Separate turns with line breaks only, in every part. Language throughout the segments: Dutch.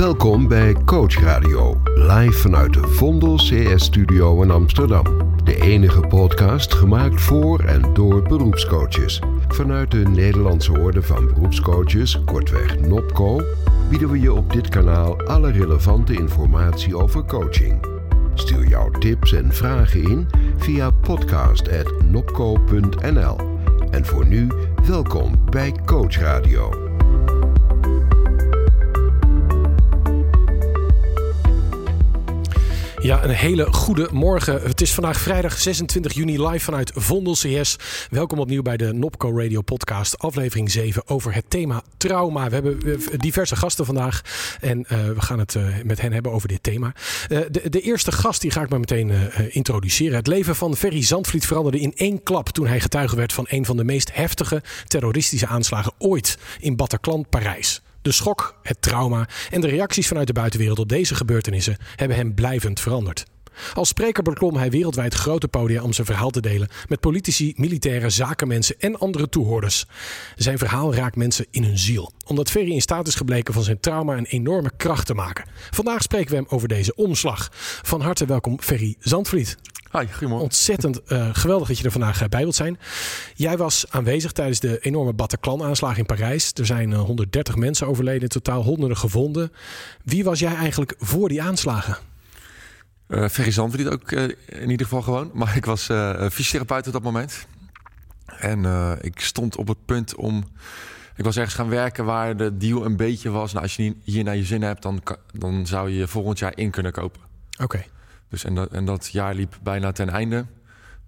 Welkom bij Coach Radio, live vanuit de Vondel CS Studio in Amsterdam. De enige podcast gemaakt voor en door beroepscoaches. Vanuit de Nederlandse Orde van Beroepscoaches, kortweg NOPCO, bieden we je op dit kanaal alle relevante informatie over coaching. Stuur jouw tips en vragen in via podcast.nopco.nl. En voor nu, welkom bij Coach Radio.
Ja, een hele goede morgen. Het is vandaag vrijdag 26 juni live vanuit Vondel CS. Welkom opnieuw bij de Nopco Radio podcast, aflevering 7 over het thema trauma. We hebben diverse gasten vandaag en uh, we gaan het uh, met hen hebben over dit thema. De, de, eerste gast die ga ik maar meteen introduceren. Het leven van Ferry Zandvliet veranderde in één klap toen hij getuige werd van een van de meest heftige terroristische aanslagen ooit in Bataclan, Parijs. De schok, het trauma en de reacties vanuit de buitenwereld op deze gebeurtenissen hebben hem blijvend veranderd. Als spreker beklom hij wereldwijd grote podia om zijn verhaal te delen met politici, militairen, zakenmensen en andere toehoorders. Zijn verhaal raakt mensen in hun ziel, omdat Ferry in staat is gebleken van zijn trauma een enorme kracht te maken. Vandaag spreken we hem over deze omslag. Van harte welkom Ferry Zandvliet.
Hi, goedemorgen.
Ontzettend uh, geweldig dat je er vandaag uh, bij wilt zijn. Jij was aanwezig tijdens de enorme Bataclan-aanslag in Parijs. Er zijn uh, 130 mensen overleden, in totaal honderden gevonden. Wie was jij eigenlijk voor die aanslagen?
Uh, Ferry Zandvliet ook in ieder geval gewoon. Maar ik was fysiotherapeut op dat moment. En ik stond op het punt om... Ik was ergens gaan werken waar de deal een beetje was... Nou, als je hier naar je zin hebt, dan, dan zou je volgend jaar in kunnen kopen.
Oké. Okay.
Dus en, dat, en dat jaar liep bijna ten einde.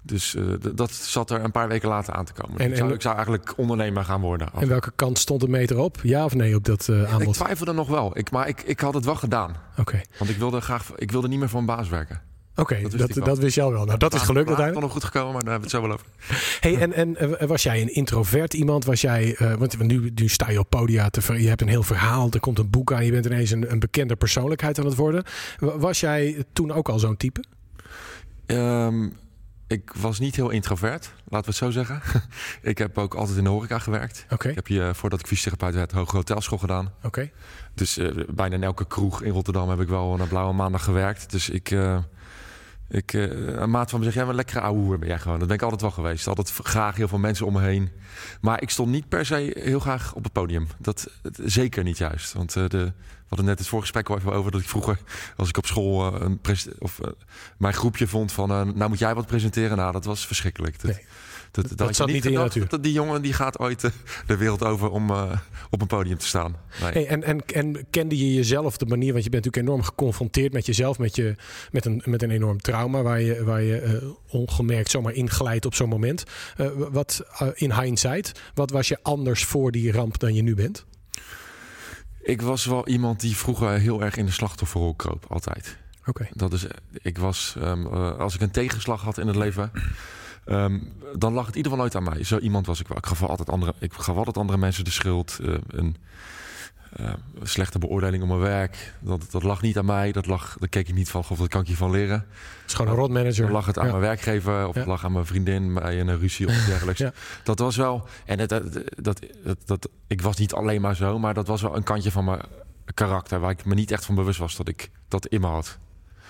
Dus uh, dat zat er een paar weken later aan te komen. En, ik, zou, ik, zou, eigenlijk ondernemer gaan worden.
En welke kant stond de meter op? Ja of nee op dat uh, aanbod?
Ik twijfelde nog wel. Ik, maar ik, ik had het wel gedaan.
Oké. Okay.
Want ik wilde graag, ik wilde niet meer voor een baas werken.
Oké, okay, dat, dat, dat, wist je al wel. Nou, dat is gelukt uiteindelijk.
nog goed gekomen, maar daar hebben we het zo wel over.
Hey, en, en uh, was jij een introvert iemand? Was jij, uh, want nu, nu sta je op podia, te, je hebt een heel verhaal, er komt een boek aan, je bent ineens een, een bekende persoonlijkheid aan het worden. Was jij toen ook al zo'n type?
Um, ik was niet heel introvert, laten we het zo zeggen. ik heb ook altijd in de horeca gewerkt.
Okay.
Ik heb hier, voordat ik fysiotherapeut werd, hoge hotelschool gedaan.
Oké. Okay.
Dus uh, bijna in elke kroeg in Rotterdam heb ik wel een blauwe maandag gewerkt. Dus ik, uh, ik, uh, maat van me zegt, jij een lekkere ouwe ben jij gewoon. Dat ben ik altijd wel geweest. Altijd graag heel veel mensen om me heen. Maar ik stond niet per se heel graag op het podium. Dat, zeker niet juist. Want uh, de, we hadden net het voorgesprek al even over dat ik vroeger, als ik op school uh, een of mijn groepje vond van, nou moet jij wat presenteren. Nou, dat was verschrikkelijk. Dat.
Dat, dat, dat zat niet in natuur.
Dat die jongen die gaat ooit de wereld over om uh, op een podium te staan.
Nee. Hey, en, en, en kende je jezelf de manier, want je bent natuurlijk enorm geconfronteerd met jezelf, met, je, met, een, met een enorm trauma waar je, waar je uh, ongemerkt zomaar inglijdt op zo'n moment. Uh, wat in hindsight, wat was je anders voor die ramp dan je nu bent?
Ik was wel iemand die vroeger heel erg in de slachtofferrol kroop, altijd.
Oké. Okay.
Dat is, ik was, um, als ik een tegenslag had in het leven. Um, dan lag het in ieder geval nooit aan mij. Zo iemand was ik wel. Ik gaf altijd andere, ik gaf altijd andere mensen de schuld. Uh, een uh, slechte beoordeling op mijn werk. Dat, dat lag niet aan mij. Dat lag, daar keek ik niet van. Of dat kan ik hiervan leren. Het
is gewoon een rotmanager.
Dan lag het aan ja. mijn werkgever. Of ja. het lag aan mijn vriendin bij een ruzie of dergelijks. ja. Dat was wel... En het, dat, dat, dat, dat, ik was niet alleen maar zo. Maar dat was wel een kantje van mijn karakter. Waar ik me niet echt van bewust was dat ik dat in me had.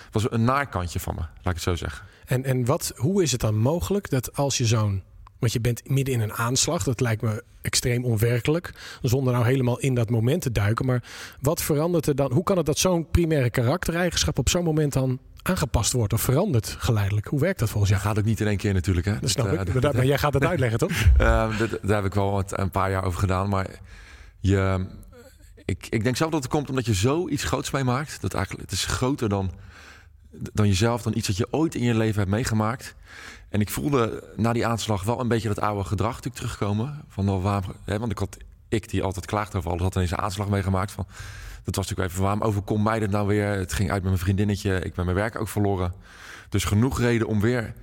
Het was een naarkantje van me, laat ik het zo zeggen.
En, en wat, hoe is het dan mogelijk dat als je zo'n. Want je bent midden in een aanslag, dat lijkt me extreem onwerkelijk. Zonder nou helemaal in dat moment te duiken. Maar wat verandert er dan? Hoe kan het dat zo'n primaire karaktereigenschap op zo'n moment dan aangepast wordt of verandert geleidelijk? Hoe werkt dat volgens jou?
Dat gaat ook niet in één keer natuurlijk. Hè?
Dat snap ik. Uh, maar, maar jij gaat het uitleggen, toch?
uh, daar, daar heb ik wel wat, een paar jaar over gedaan. Maar je, ik, ik denk zelf dat het komt omdat je zoiets groots meemaakt. Dat eigenlijk, het is groter dan dan jezelf, dan iets dat je ooit in je leven hebt meegemaakt. En ik voelde na die aanslag wel een beetje dat oude gedrag natuurlijk terugkomen. Van, nou, waar, hè, want ik had ik die altijd klaagt over alles, had ineens een aanslag meegemaakt. Van, dat was natuurlijk even, waarom overkomt mij dit nou weer? Het ging uit met mijn vriendinnetje, ik ben mijn werk ook verloren. Dus genoeg reden om weer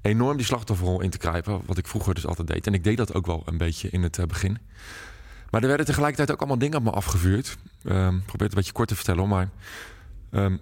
enorm die slachtofferrol in te kruipen. Wat ik vroeger dus altijd deed. En ik deed dat ook wel een beetje in het uh, begin. Maar er werden tegelijkertijd ook allemaal dingen op me afgevuurd. Um, probeer het een beetje kort te vertellen, maar... Um,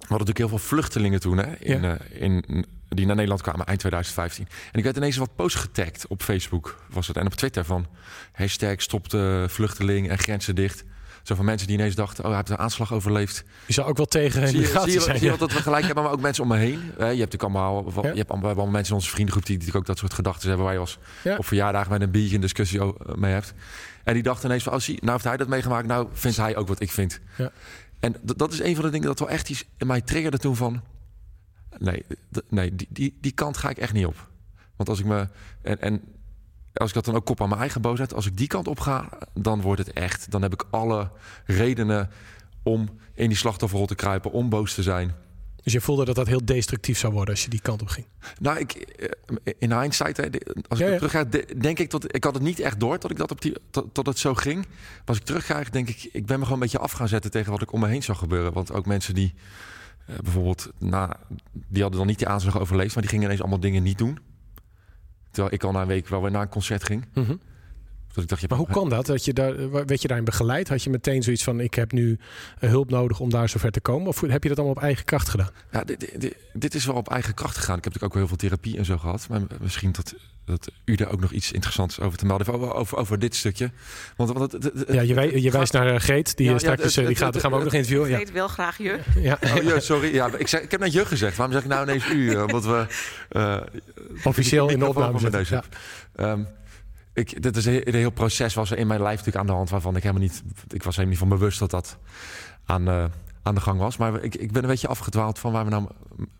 we hadden natuurlijk heel veel vluchtelingen toen hè, in, ja. uh, in, die naar Nederland kwamen eind 2015. En ik werd ineens wat posts getagd op Facebook was het, en op Twitter van hashtag stop de vluchteling en grenzen dicht. Zo van mensen die ineens dachten, oh, hij heeft een aanslag overleefd.
Je zou ook wel tegen
Zie je, zie je,
zijn.
zie je
ja.
wat dat we gelijk hebben, maar ook mensen om me heen. Eh, je hebt natuurlijk allemaal, je hebt allemaal, mensen in onze vriendengroep die natuurlijk ook dat soort gedachten hebben waar je als
Ja.
op verjaardagen met een biertje een discussie mee hebt. En die dachten ineens van, als hij, nou heeft hij dat meegemaakt, nou vindt hij ook wat ik vind.
Ja.
En dat is een van de dingen dat wel echt iets in mij triggerde toen van, nee, nee die, die, die kant ga ik echt niet op. Want als ik me, en, en als ik dat dan ook kop aan mijn eigen boosheid, als ik die kant op ga, dan wordt het echt. Dan heb ik alle redenen om in die slachtofferrol te kruipen, om boos te zijn.
Dus je voelde dat dat heel destructief zou worden als je die kant op ging.
Nou, ik, eh, in hindsight, als ik
ja.
terug ga, de- denk ik dat ik had het niet echt door dat ik dat op die dat, dat het zo ging. Maar als ik terugkrijg, denk ik, ik ben me gewoon een beetje af gaan zetten tegen wat ik om me heen zag gebeuren. Want ook mensen die eh, bijvoorbeeld, na, die hadden dan niet die aanslag overleefd, maar die gingen ineens allemaal dingen niet doen. Terwijl ik al na een week wel weer naar een concert ging. Dat ik dacht, je
Maar hoe kan dat? dat je daar, eh, werd je daarin begeleid? Had je meteen zoiets van: ik heb nu eh, hulp nodig om daar zover te komen? Of heb je dat allemaal op eigen kracht gedaan?
Ja, dit, dit- is wel op eigen kracht gegaan. Ik heb natuurlijk ook wel heel veel therapie en zo gehad. Maar misschien dat, dat u daar ook nog iets interessants over te melden heeft. Over, over, over dit stukje. Want, want het, het- het-
Ja, je, wij, je
gaat-
wijst naar eh, Greet, die
Ja,
eh,
ja,
straks
het-
eh, die gaat,
het-
gaan we ook nog interviewen.
Ik
Ja.
wel graag je.
Ja.
Oh, sorry. Ja, ik, zei, ik heb net je gezegd. Waarom zeg ik nou ineens u? eh, Omdat we... eh,
Officieel in de opname zitten.
Ik, dit is een heel proces was er in mijn lijf natuurlijk aan de hand waarvan ik helemaal niet, ik was helemaal niet van bewust dat dat aan, eh, aan de gang was. Maar ik, ik ben een beetje afgedwaald van waar we nou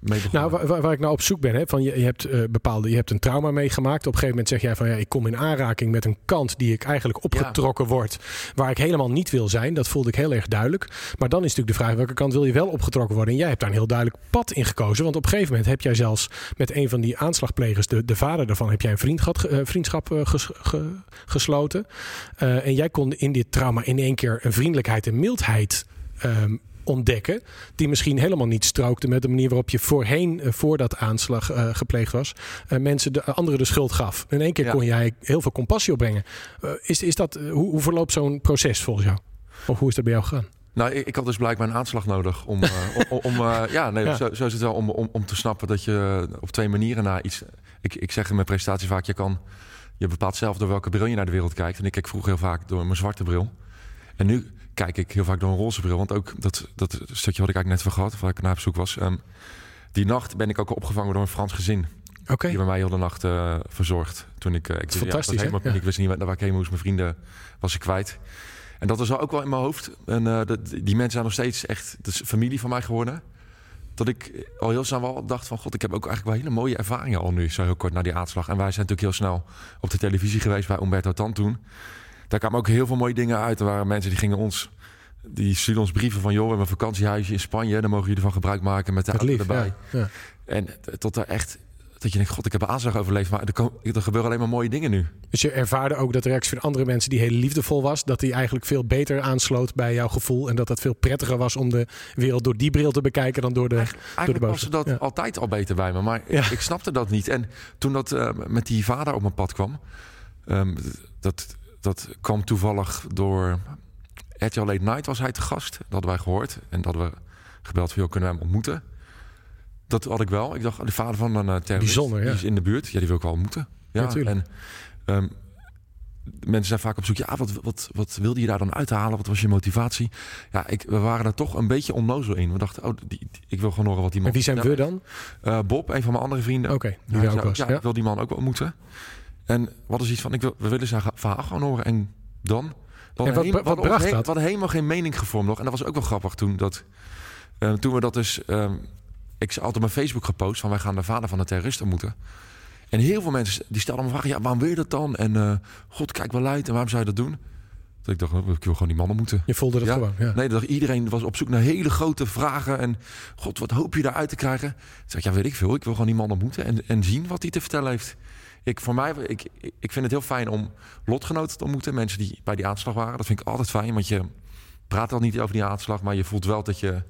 mee begonnen.
Nou, waar, waar- ik nou op zoek ben, hè, van je, je hebt eh, bepaalde, je hebt een trauma meegemaakt. Op een gegeven moment zeg jij van ja, ik kom in aanraking met een kant die ik eigenlijk opgetrokken word, waar ik helemaal niet wil zijn. Dat voelde ik heel erg duidelijk. Maar dan is natuurlijk de vraag welke kant wil je wel opgetrokken worden? En jij hebt daar een heel duidelijk pad in gekozen. Want op een gegeven moment heb jij zelfs met een van die aanslagplegers, de, de vader daarvan, heb jij een vriend gehad, eh, vriendschap eh, ges- ge- gesloten. En jij kon in dit trauma in één keer een vriendelijkheid en mildheid ehm, ontdekken. Die misschien helemaal niet strookte met de manier waarop je voorheen, eh, voordat aanslag eh, gepleegd was, eh, mensen de anderen de schuld gaf. In één keer
Ja.
kon jij heel veel compassie opbrengen. Is, is dat, hoe, hoe verloopt zo'n proces volgens jou? Of hoe is dat bij jou gegaan?
Nou, ik, ik had dus blijkbaar een aanslag nodig om, om, om ja, nee,
Ja.
Zo, zo is het wel om, om, om te snappen dat je op twee manieren naar iets. Ik, ik zeg in mijn presentatie vaak: je kan, je bepaalt zelf door welke bril je naar de wereld kijkt. En ik kijk vroeger heel vaak door mijn zwarte bril. En nu kijk ik heel vaak door een roze bril. Want ook dat, dat stukje wat ik eigenlijk net gehad, waar ik naar op zoek was. ehm, die nacht ben ik ook opgevangen door een Frans gezin.
Oké.
Die bij mij heel de nacht eh, verzorgd. Toen ik, eh, ik,
is fantastisch,
ja,
hè?
helemaal,
Ja.
ik wist niet waar ik heen moest. Mijn vrienden was ik kwijt. En dat was ook wel in mijn hoofd. En eh, dat, die mensen zijn nog steeds echt dat is familie van mij geworden. Dat ik al heel snel wel dacht van... God, ik heb ook eigenlijk wel hele mooie ervaringen al nu. Zo heel kort na die aanslag. En wij zijn natuurlijk heel snel op de televisie geweest bij Umberto Tan toen. Daar kwamen ook heel veel mooie dingen uit. Er waren mensen die gingen ons... Die stuurden ons brieven van... joh, we hebben een vakantiehuisje in Spanje. Daar mogen jullie van gebruik maken met de auto
lief.
erbij.
Ja. Ja.
En tot daar echt... Dat je denkt, god, ik heb een aanslag overleefd. Maar er, kan, er gebeuren alleen maar mooie dingen nu.
Dus je ervaarde ook dat de reactie van andere mensen die heel liefdevol was, dat die eigenlijk veel beter aansloot bij jouw gevoel. En dat het veel prettiger was om de wereld door die bril te bekijken dan door de.
Eigenlijk
boze.
was dat
Ja.
altijd al beter bij me. Maar
Ja.
ik snapte dat niet. En toen dat eh, met die vader op mijn pad kwam... ehm, dat, dat kwam toevallig door... RTL Late Night was hij te gast. Dat hadden wij gehoord. En dat we gebeld van, joh, kunnen we hem ontmoeten? Dat had ik wel. Ik dacht, de vader van een uh, terrorist,
Bijzonder, ja.
die is in de buurt. Ja, die wil ik wel ontmoeten. Ja,
Natuurlijk.
en ehm, mensen zijn vaak op zoek. Ja, wat, wat, wat wilde je daar dan uithalen? Wat was je motivatie? Ja, ik, we waren er toch een beetje onnozel in. We dachten, oh, die, die- ik wil gewoon horen wat die man...
En wie zijn we dan?
Eh, Bob, een van mijn andere vrienden.
Oké, die
Hij
daar ook was.
ja,
Ja.
ik wil die man ook wel ontmoeten. En wat is iets van, ik wil, we willen zijn verhaal gewoon horen. En dan?
Wat-
helemaal-
wat
hadden
bracht
he-
dat?
We hadden helemaal geen mening gevormd nog. En dat was ook wel grappig toen. Dat, eh, toen we dat dus... ehm, ik had op mijn Facebook gepost van wij gaan de vader van de terrorist ontmoeten. En heel veel mensen die stelden me vragen, ja, waarom wil je dat dan? En eh, god, kijk wel uit. En waarom zou je dat doen? Dat ik dacht, oh, ik wil gewoon die man ontmoeten.
Je voelde dat
Ja.
gewoon. Ja.
Nee, dat iedereen was op zoek naar hele grote vragen. En god, wat hoop je daaruit te krijgen? Ik, ja, weet ik veel. Ik wil gewoon die man ontmoeten en, en zien wat hij te vertellen heeft. Ik, voor mij, ik, ik vind het heel fijn om lotgenoten te ontmoeten. Mensen die bij die aanslag waren. Dat vind ik altijd fijn, want je praat al niet over die aanslag. Maar je voelt wel dat je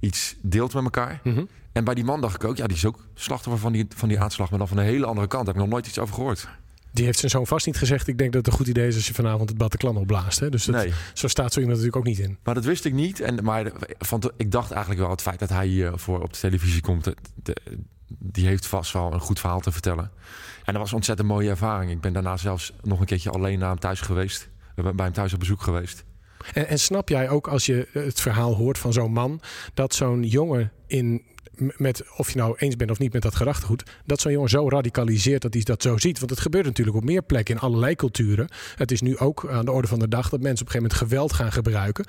iets deelt met elkaar.
Mhm.
En bij die man dacht ik ook, ja, die is ook slachtoffer van die, van die aanslag. Maar dan van een hele andere kant. Daar heb ik nog nooit iets over gehoord.
Die heeft zijn zoon vast niet gezegd. Ik denk dat het een goed idee is als je vanavond het Bataclan opblaast. Hè? Dus dat,
Nee.
zo staat zo iemand natuurlijk ook niet in.
Maar dat wist ik niet. En, maar van, ik dacht eigenlijk wel het feit dat hij hier voor op de televisie komt. de- de- die heeft vast wel een goed verhaal te vertellen. En dat was een ontzettend mooie ervaring. Ik ben daarna zelfs nog een keertje alleen naar hem thuis geweest. Bij hem thuis op bezoek geweest.
En, en snap jij ook als je het verhaal hoort van zo'n man, dat zo'n jongen in met of je nou eens bent of niet met dat gedachtegoed, dat zo'n jongen zo radicaliseert dat hij dat zo ziet. Want het gebeurt natuurlijk op meer plekken in allerlei culturen. Het is nu ook aan de orde van de dag dat mensen op een gegeven moment geweld gaan gebruiken.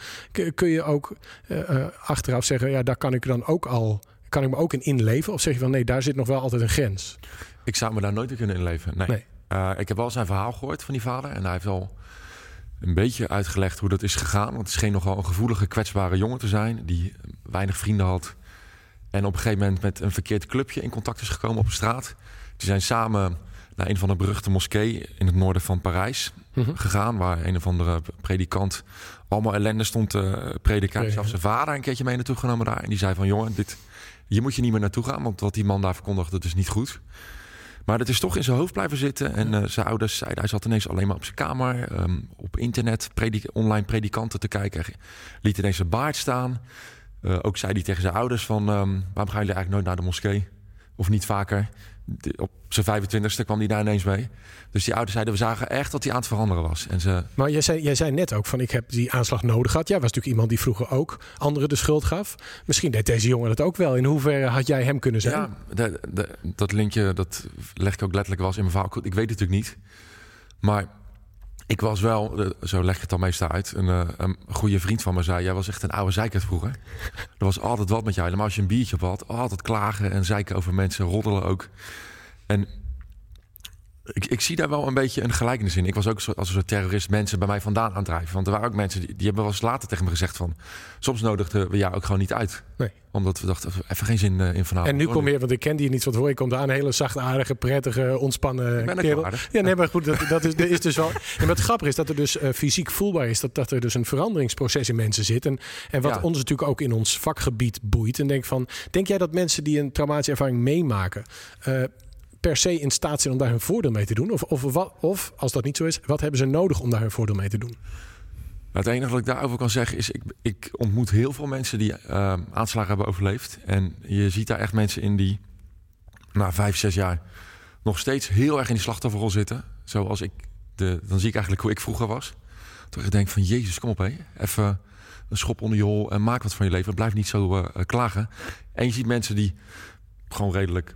Kun je ook uh, achteraf zeggen, ja, daar kan ik dan ook al, kan ik me ook in inleven? Of zeg je van nee, daar zit nog wel altijd een grens?
Ik zou me daar nooit in kunnen inleven. Nee. nee. Uh, ik heb wel zijn verhaal gehoord van die vader en hij heeft al een beetje uitgelegd hoe dat is gegaan. Want het scheen nogal een gevoelige, kwetsbare jongen te zijn die weinig vrienden had en op een gegeven moment met een verkeerd clubje in contact is gekomen op de straat. Die zijn samen naar een van de beruchte moskee in het noorden van Parijs mhm. gegaan. Waar een of andere predikant allemaal ellende stond te prediken. Zelfs zijn vader een keertje mee naartoe genomen daar. En die zei van jongen, dit, hier moet je niet meer naartoe gaan. Want wat die man daar verkondigde, dat is niet goed. Maar dat is toch in zijn hoofd blijven zitten. En uh, zijn ouders zeiden, hij zat ineens alleen maar op zijn kamer. Um, op internet, predik online predikanten te kijken. Liet ineens zijn baard staan. Uh, ook zei hij tegen zijn ouders van... Um, waarom gaan jullie eigenlijk nooit naar de moskee? Of niet vaker? Op zijn 25ste kwam hij daar ineens mee. Dus die ouders zeiden, we zagen echt dat hij aan het veranderen was. En ze...
Maar jij zei, jij zei net ook van, ik heb die aanslag nodig gehad. Jij was natuurlijk iemand die vroeger ook anderen de schuld gaf. Misschien deed deze jongen dat ook wel. In hoeverre had jij hem kunnen zijn?
Ja, de, de, dat linkje, dat leg ik ook letterlijk was in mijn verhaal. Ik weet het natuurlijk niet. Maar ik was wel, eh, zo leg ik het dan meestal uit, een, eh, een goede vriend van me zei... jij was echt een oude zeikert vroeger. Er was altijd wat met jou. Maar als je een biertje op had, altijd klagen en zeiken over mensen, roddelen ook. En ik, ik, zie daar wel een beetje een gelijkenis in. Ik was ook als een soort terrorist mensen bij mij vandaan aan het drijven. Want er waren ook mensen die, die hebben wel eens later tegen me gezegd van... soms nodigden we jou ook gewoon niet uit. Nee. Omdat we dachten, even geen zin uh, in vanavond.
En nu kom je, want ik ken die niet wat hoor. Je komt aan, een hele zachtaardige, prettige, ontspannen
ben kerel.
Ja, nee, maar goed, dat, dat is, is dus wel... En wat grappig is, dat er dus uh, fysiek voelbaar is... Dat, dat er dus een veranderingsproces in mensen zit. En, en wat ons natuurlijk ook in ons vakgebied boeit. En denk van, denk jij dat mensen die een traumatische ervaring meemaken... Uh, per se in staat zijn om daar hun voordeel mee te doen? Of, of, wat, of als dat niet zo is, wat hebben ze nodig om daar hun voordeel mee te doen?
Nou, het enige wat ik daarover kan zeggen is, ik, ik ontmoet heel veel mensen die uh, aanslagen hebben overleefd. En je ziet daar echt mensen in die na vijf, zes jaar nog steeds heel erg in die slachtofferrol zitten. Zoals ik, de, dan zie ik eigenlijk hoe ik vroeger was. Toen ik denk van, jezus, kom op hé. Even een schop onder je hol en maak wat van je leven. Blijf niet zo uh, klagen. En je ziet mensen die gewoon redelijk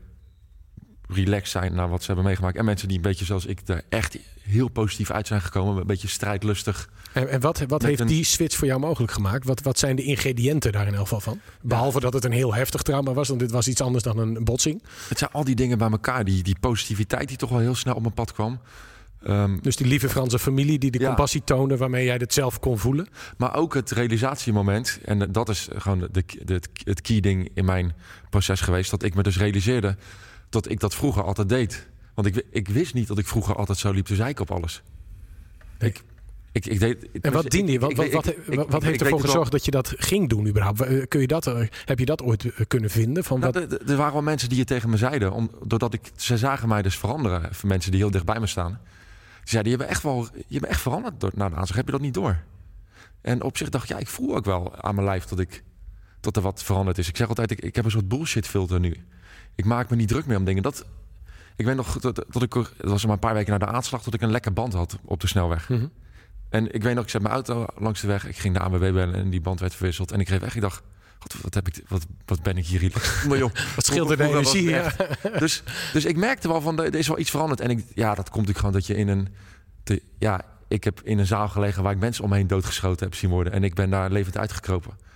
relaxed zijn naar wat ze hebben meegemaakt. En mensen die een beetje zoals ik er echt heel positief uit zijn gekomen. Een beetje strijdlustig.
En, en wat, wat heeft die switch voor jou mogelijk gemaakt? Wat, wat zijn de ingrediënten daar in elk geval van? Behalve dat het een heel heftig trauma was. Want dit was iets anders dan een botsing.
Het zijn al die dingen bij elkaar. Die, die positiviteit die toch wel heel snel op mijn pad kwam.
Um, dus die lieve Franse familie die de compassie toonde waarmee jij het zelf kon voelen.
Maar ook het realisatiemoment. En dat is gewoon de, de, het key ding in mijn proces geweest. Dat ik me dus realiseerde dat ik dat vroeger altijd deed. Want ik, ik wist niet dat ik vroeger altijd zo liep te zeiken op alles. Ik, ik, ik deed,
en wat diende je? Wat, wat, wat, wat heeft ervoor gezorgd dat je dat ging doen überhaupt? Eh, kun je dat, eh, heb je dat ooit eh, kunnen vinden? Van
nou, Er waren wel mensen die het tegen me zeiden. Om, doordat ik, ze zagen mij dus veranderen. Mensen die heel dicht bij me staan. Die zeiden, je bent echt, wel, je bent echt veranderd door, na de aanslag. Heb je dat niet door? En op zich dacht ik, ja, ik voel ook wel aan mijn lijf dat, ik, dat er wat veranderd is. Ik zeg altijd, ik, ik heb een soort bullshit filter nu ik maak me niet druk meer om dingen. Dat, ik weet nog dat, dat ik, het was maar een paar weken na de aanslag, dat ik een lekker band had op de snelweg. Mhm. En ik weet nog, ik zet mijn auto langs de weg. Ik ging de ANWB bellen en die band werd verwisseld. En ik kreeg echt, ik dacht, God, wat, heb ik, wat, wat ben ik hier?
maar joh, wat scheelt er de energie? Ja.
Dus, dus ik merkte wel van, er is wel iets veranderd. En ik, ja, dat komt natuurlijk gewoon dat je in een... Te, ja, ik heb in een zaal gelegen waar ik mensen omheen doodgeschoten heb zien worden. En ik ben daar levend uitgekropen.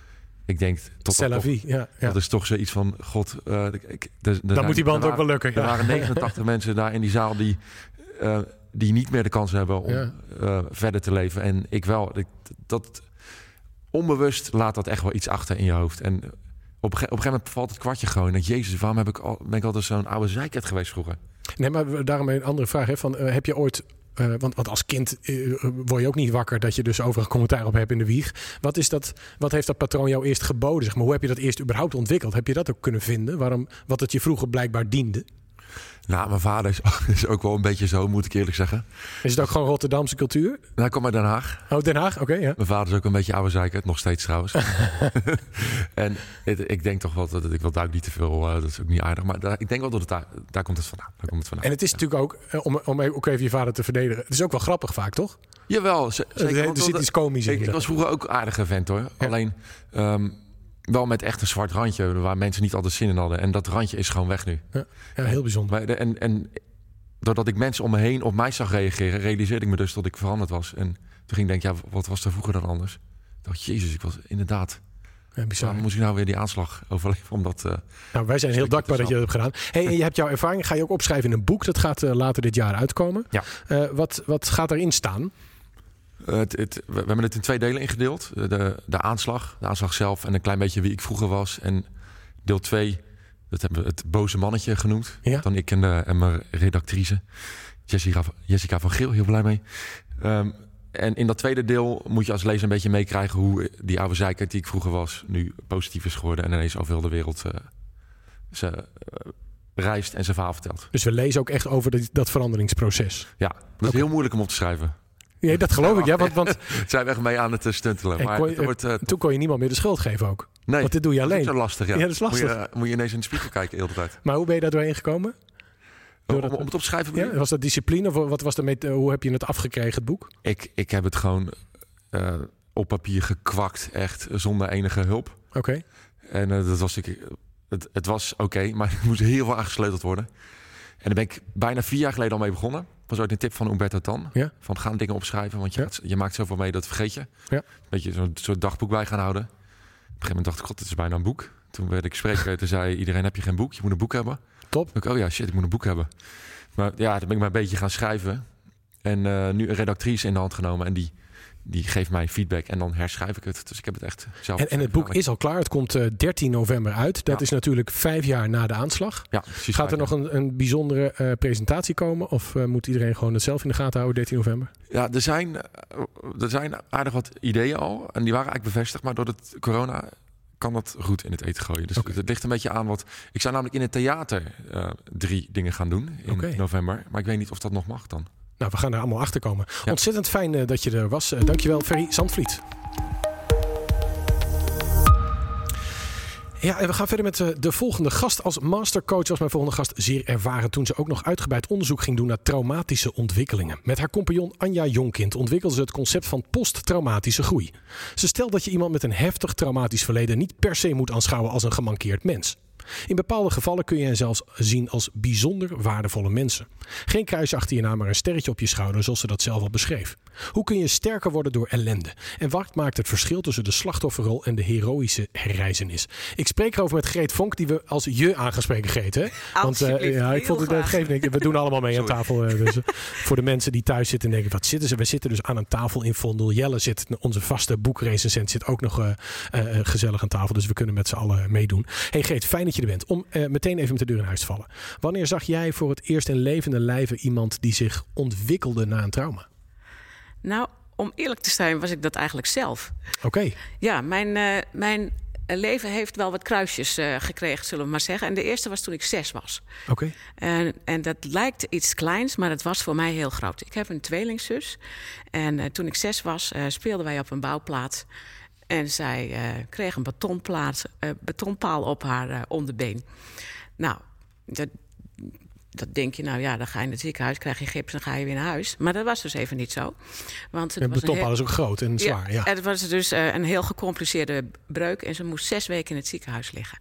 Ik denk tot
dat, toch,
ja, ja. dat is toch zoiets van God. Uh, ik,
Dan moet die band ook wel lukken.
Er waren 89 mensen daar in die zaal die, uh, die niet meer de kans hebben om uh, verder te leven. En ik wel. Ik, dat onbewust laat dat echt wel iets achter in je hoofd. En op een gegeven moment valt het kwartje gewoon. Dat Jezus, waarom heb ik al, ben ik altijd zo'n oude zeikert geweest vroeger?
Nee, maar daarom een andere vraag. Hè, van, heb je ooit uh, want, want, als kind uh, word je ook niet wakker dat je dus overal commentaar op hebt in de wieg. Wat, is dat, wat heeft dat patroon jou eerst geboden? Zeg maar? Hoe heb je dat eerst überhaupt ontwikkeld? Heb je dat ook kunnen vinden? Waarom, wat het je vroeger blijkbaar diende?
Nou, mijn vader is, is ook wel een beetje zo, moet ik eerlijk zeggen.
Is het ook gewoon Rotterdamse cultuur?
Nou, hij komt uit Den Haag.
Oh, Den Haag, oké, ja.
Mijn vader is ook een beetje oude zeikert, nog steeds trouwens. en het- ik denk toch wel dat ik wil duik niet te veel, eh, dat is ook niet aardig. Maar daar, ik denk wel dat het daar, daar komt het vandaan. Daar komt het vandaan.
En het is natuurlijk ook, eh, om, om ook even je vader te verdedigen, het is ook wel grappig vaak, toch?
Jawel, zeker.
er zit iets komisch in.
Ik, ik was vroeger ook aardige vent hoor. Alleen ehm, wel met echt een zwart randje waar mensen niet altijd zin in hadden. En dat randje is gewoon weg nu.
ja, ja, heel bijzonder.
De- en, en doordat ik mensen om me heen op mij zag reageren, realiseerde ik me dus dat ik veranderd was. En toen ging ik denken, ja, wat was er vroeger dan anders? Ik dacht, jezus, ik was inderdaad.
Ja, bizar.
Moest ik nou weer die aanslag overleven? Omdat, eh,
Nou, wij zijn heel dankbaar dat je dat hebt gedaan. Hey, en je hebt jouw ervaring, ga je ook opschrijven in een boek. Dat gaat eh, later dit jaar uitkomen.
Ja.
Eh, wat, wat gaat erin staan?
Eh, het, het, we, hebben het in twee delen ingedeeld. Eh, De, de aanslag, de aanslag zelf en een klein beetje wie ik vroeger was. En deel 2, dat hebben we het boze mannetje genoemd.
Ja.
Dan ik en, de, en mijn redactrice, Jessica, Jessica van Geel, heel blij mee. Ehm, en in dat tweede deel moet je als lezer een beetje meekrijgen... hoe die oude zeikert die ik vroeger was... nu positief is geworden en ineens over heel de wereld eh, ze, reist en zijn verhaal vertelt.
Dus we lezen ook echt over dat, dat veranderingsproces.
Ja, dat is heel moeilijk om op te schrijven.
Ja, dat geloof ik, ja. Want, want
Zijn we echt mee aan het eh, stuntelen.
En
Maar
kon je-
het wordt... eh,
toen kon je niemand meer de schuld geven ook.
nee,
Want dit doe je
dat is
alleen.
lastig, ja.
Ja, dat is lastig.
Moet je, eh, moet je ineens in de spiegel kijken de hele tijd.
Maar hoe ben je daar doorheen gekomen? Door
Om, het op te schrijven? bedoel
Ja, was dat discipline of wat was de met, hoe heb je het afgekregen, het boek?
Ik, ik heb het gewoon op papier gekwakt, echt zonder enige hulp.
Oké.
En dat was ik, het, het was oké, maar er moest heel veel aangesleuteld worden. En daar ben ik bijna vier jaar geleden al mee begonnen. Was ooit een tip van Umberto Tan.
Ja.
Van gaan dingen opschrijven, want je,
Ja.
gaat- je maakt zoveel mee, dat vergeet je.
Ja.
Dat je zo'n soort dagboek bij gaan houden. Op een gegeven moment dacht ik, god, dit is bijna een boek. Toen werd ik spreker, toen zei iedereen, heb je geen boek? Je moet een boek hebben.
Top.
Ik, oh ja, shit, ik moet een boek hebben. Maar ja, toen ben ik maar een beetje gaan schrijven. En eh, nu een redactrice in de hand genomen. En die, die geeft mij feedback en dan herschrijf ik het. Dus ik heb het echt zelf...
En, en het boek is al klaar. Het komt eh, 13 november uit. Dat
Ja.
is natuurlijk vijf jaar na de aanslag.
Ja, precies.
Gaat er nog een, een bijzondere eh, presentatie komen? Of eh, moet iedereen gewoon het zelf in de gaten houden, 13 november?
Ja, er zijn, er zijn aardig wat ideeën al. En die waren eigenlijk bevestigd. Maar door het corona kan dat goed in het eten gooien. Dus het ligt een beetje aan wat... Ik zou namelijk in het theater drie dingen gaan doen in november. Maar ik weet niet of dat nog mag dan.
Nou, we gaan er allemaal achter komen.
Ja.
Ontzettend fijn eh, dat je er was. Eh, dankjewel, Ferry Zandvliet. Ja, en we gaan verder met eh, de volgende gast. Als mastercoach was mijn volgende gast zeer ervaren toen ze ook nog uitgebreid onderzoek ging doen naar traumatische ontwikkelingen. Met haar compagnon Anja Jonkind ontwikkelde ze het concept van posttraumatische groei. Ze stelt dat je iemand met een heftig traumatisch verleden niet per se moet aanschouwen als een gemankeerd mens. In bepaalde gevallen kun je hen zelfs zien als bijzonder waardevolle mensen. Geen kruis achter je naam, maar een sterretje op je schouder, zoals ze dat zelf al beschreef. Hoe kun je sterker worden door ellende? En wat maakt het verschil tussen de slachtofferrol en de heroïsche herreizenis? Ik spreek erover met Greet Vonk, die we als je aangespreken Greet. Hè? Want eh, ja, ik vond het,
graag.
geeft niks. We doen allemaal mee aan tafel. eh, Dus, eh, voor de mensen die thuis zitten en denken, wat zitten ze? We zitten dus aan een tafel in Vondel. Jelle zit, onze vaste boekrecensent, zit ook nog gezellig aan tafel. Dus we kunnen met z'n allen meedoen. Hey Greet, fijn dat je er bent. Om eh, meteen even met de deur in huis te vallen. Wanneer zag jij voor het eerst in levende lijven iemand die zich ontwikkelde na een trauma?
Nou, om eerlijk te zijn, was ik dat eigenlijk zelf.
Oké,
Ja, mijn, eh, mijn leven heeft wel wat kruisjes eh, gekregen, zullen we maar zeggen. En de eerste was toen ik zes was.
oké.
En, en dat lijkt iets kleins, maar het was voor mij heel groot. Ik heb een tweelingzus. En toen ik zes was, speelden wij op een bouwplaats. En zij eh, kreeg een betonplaat, eh, betonpaal op haar eh, onderbeen. Nou, dat, dat denk je, nou ja, dan ga je in het ziekenhuis, krijg je gips en ga je weer naar huis. Maar dat was dus even niet zo. Want het
De
was een
betonpaal
heel-
is ook groot en zwaar. Ja,
het was dus een heel gecompliceerde breuk en ze moest zes weken in het ziekenhuis liggen.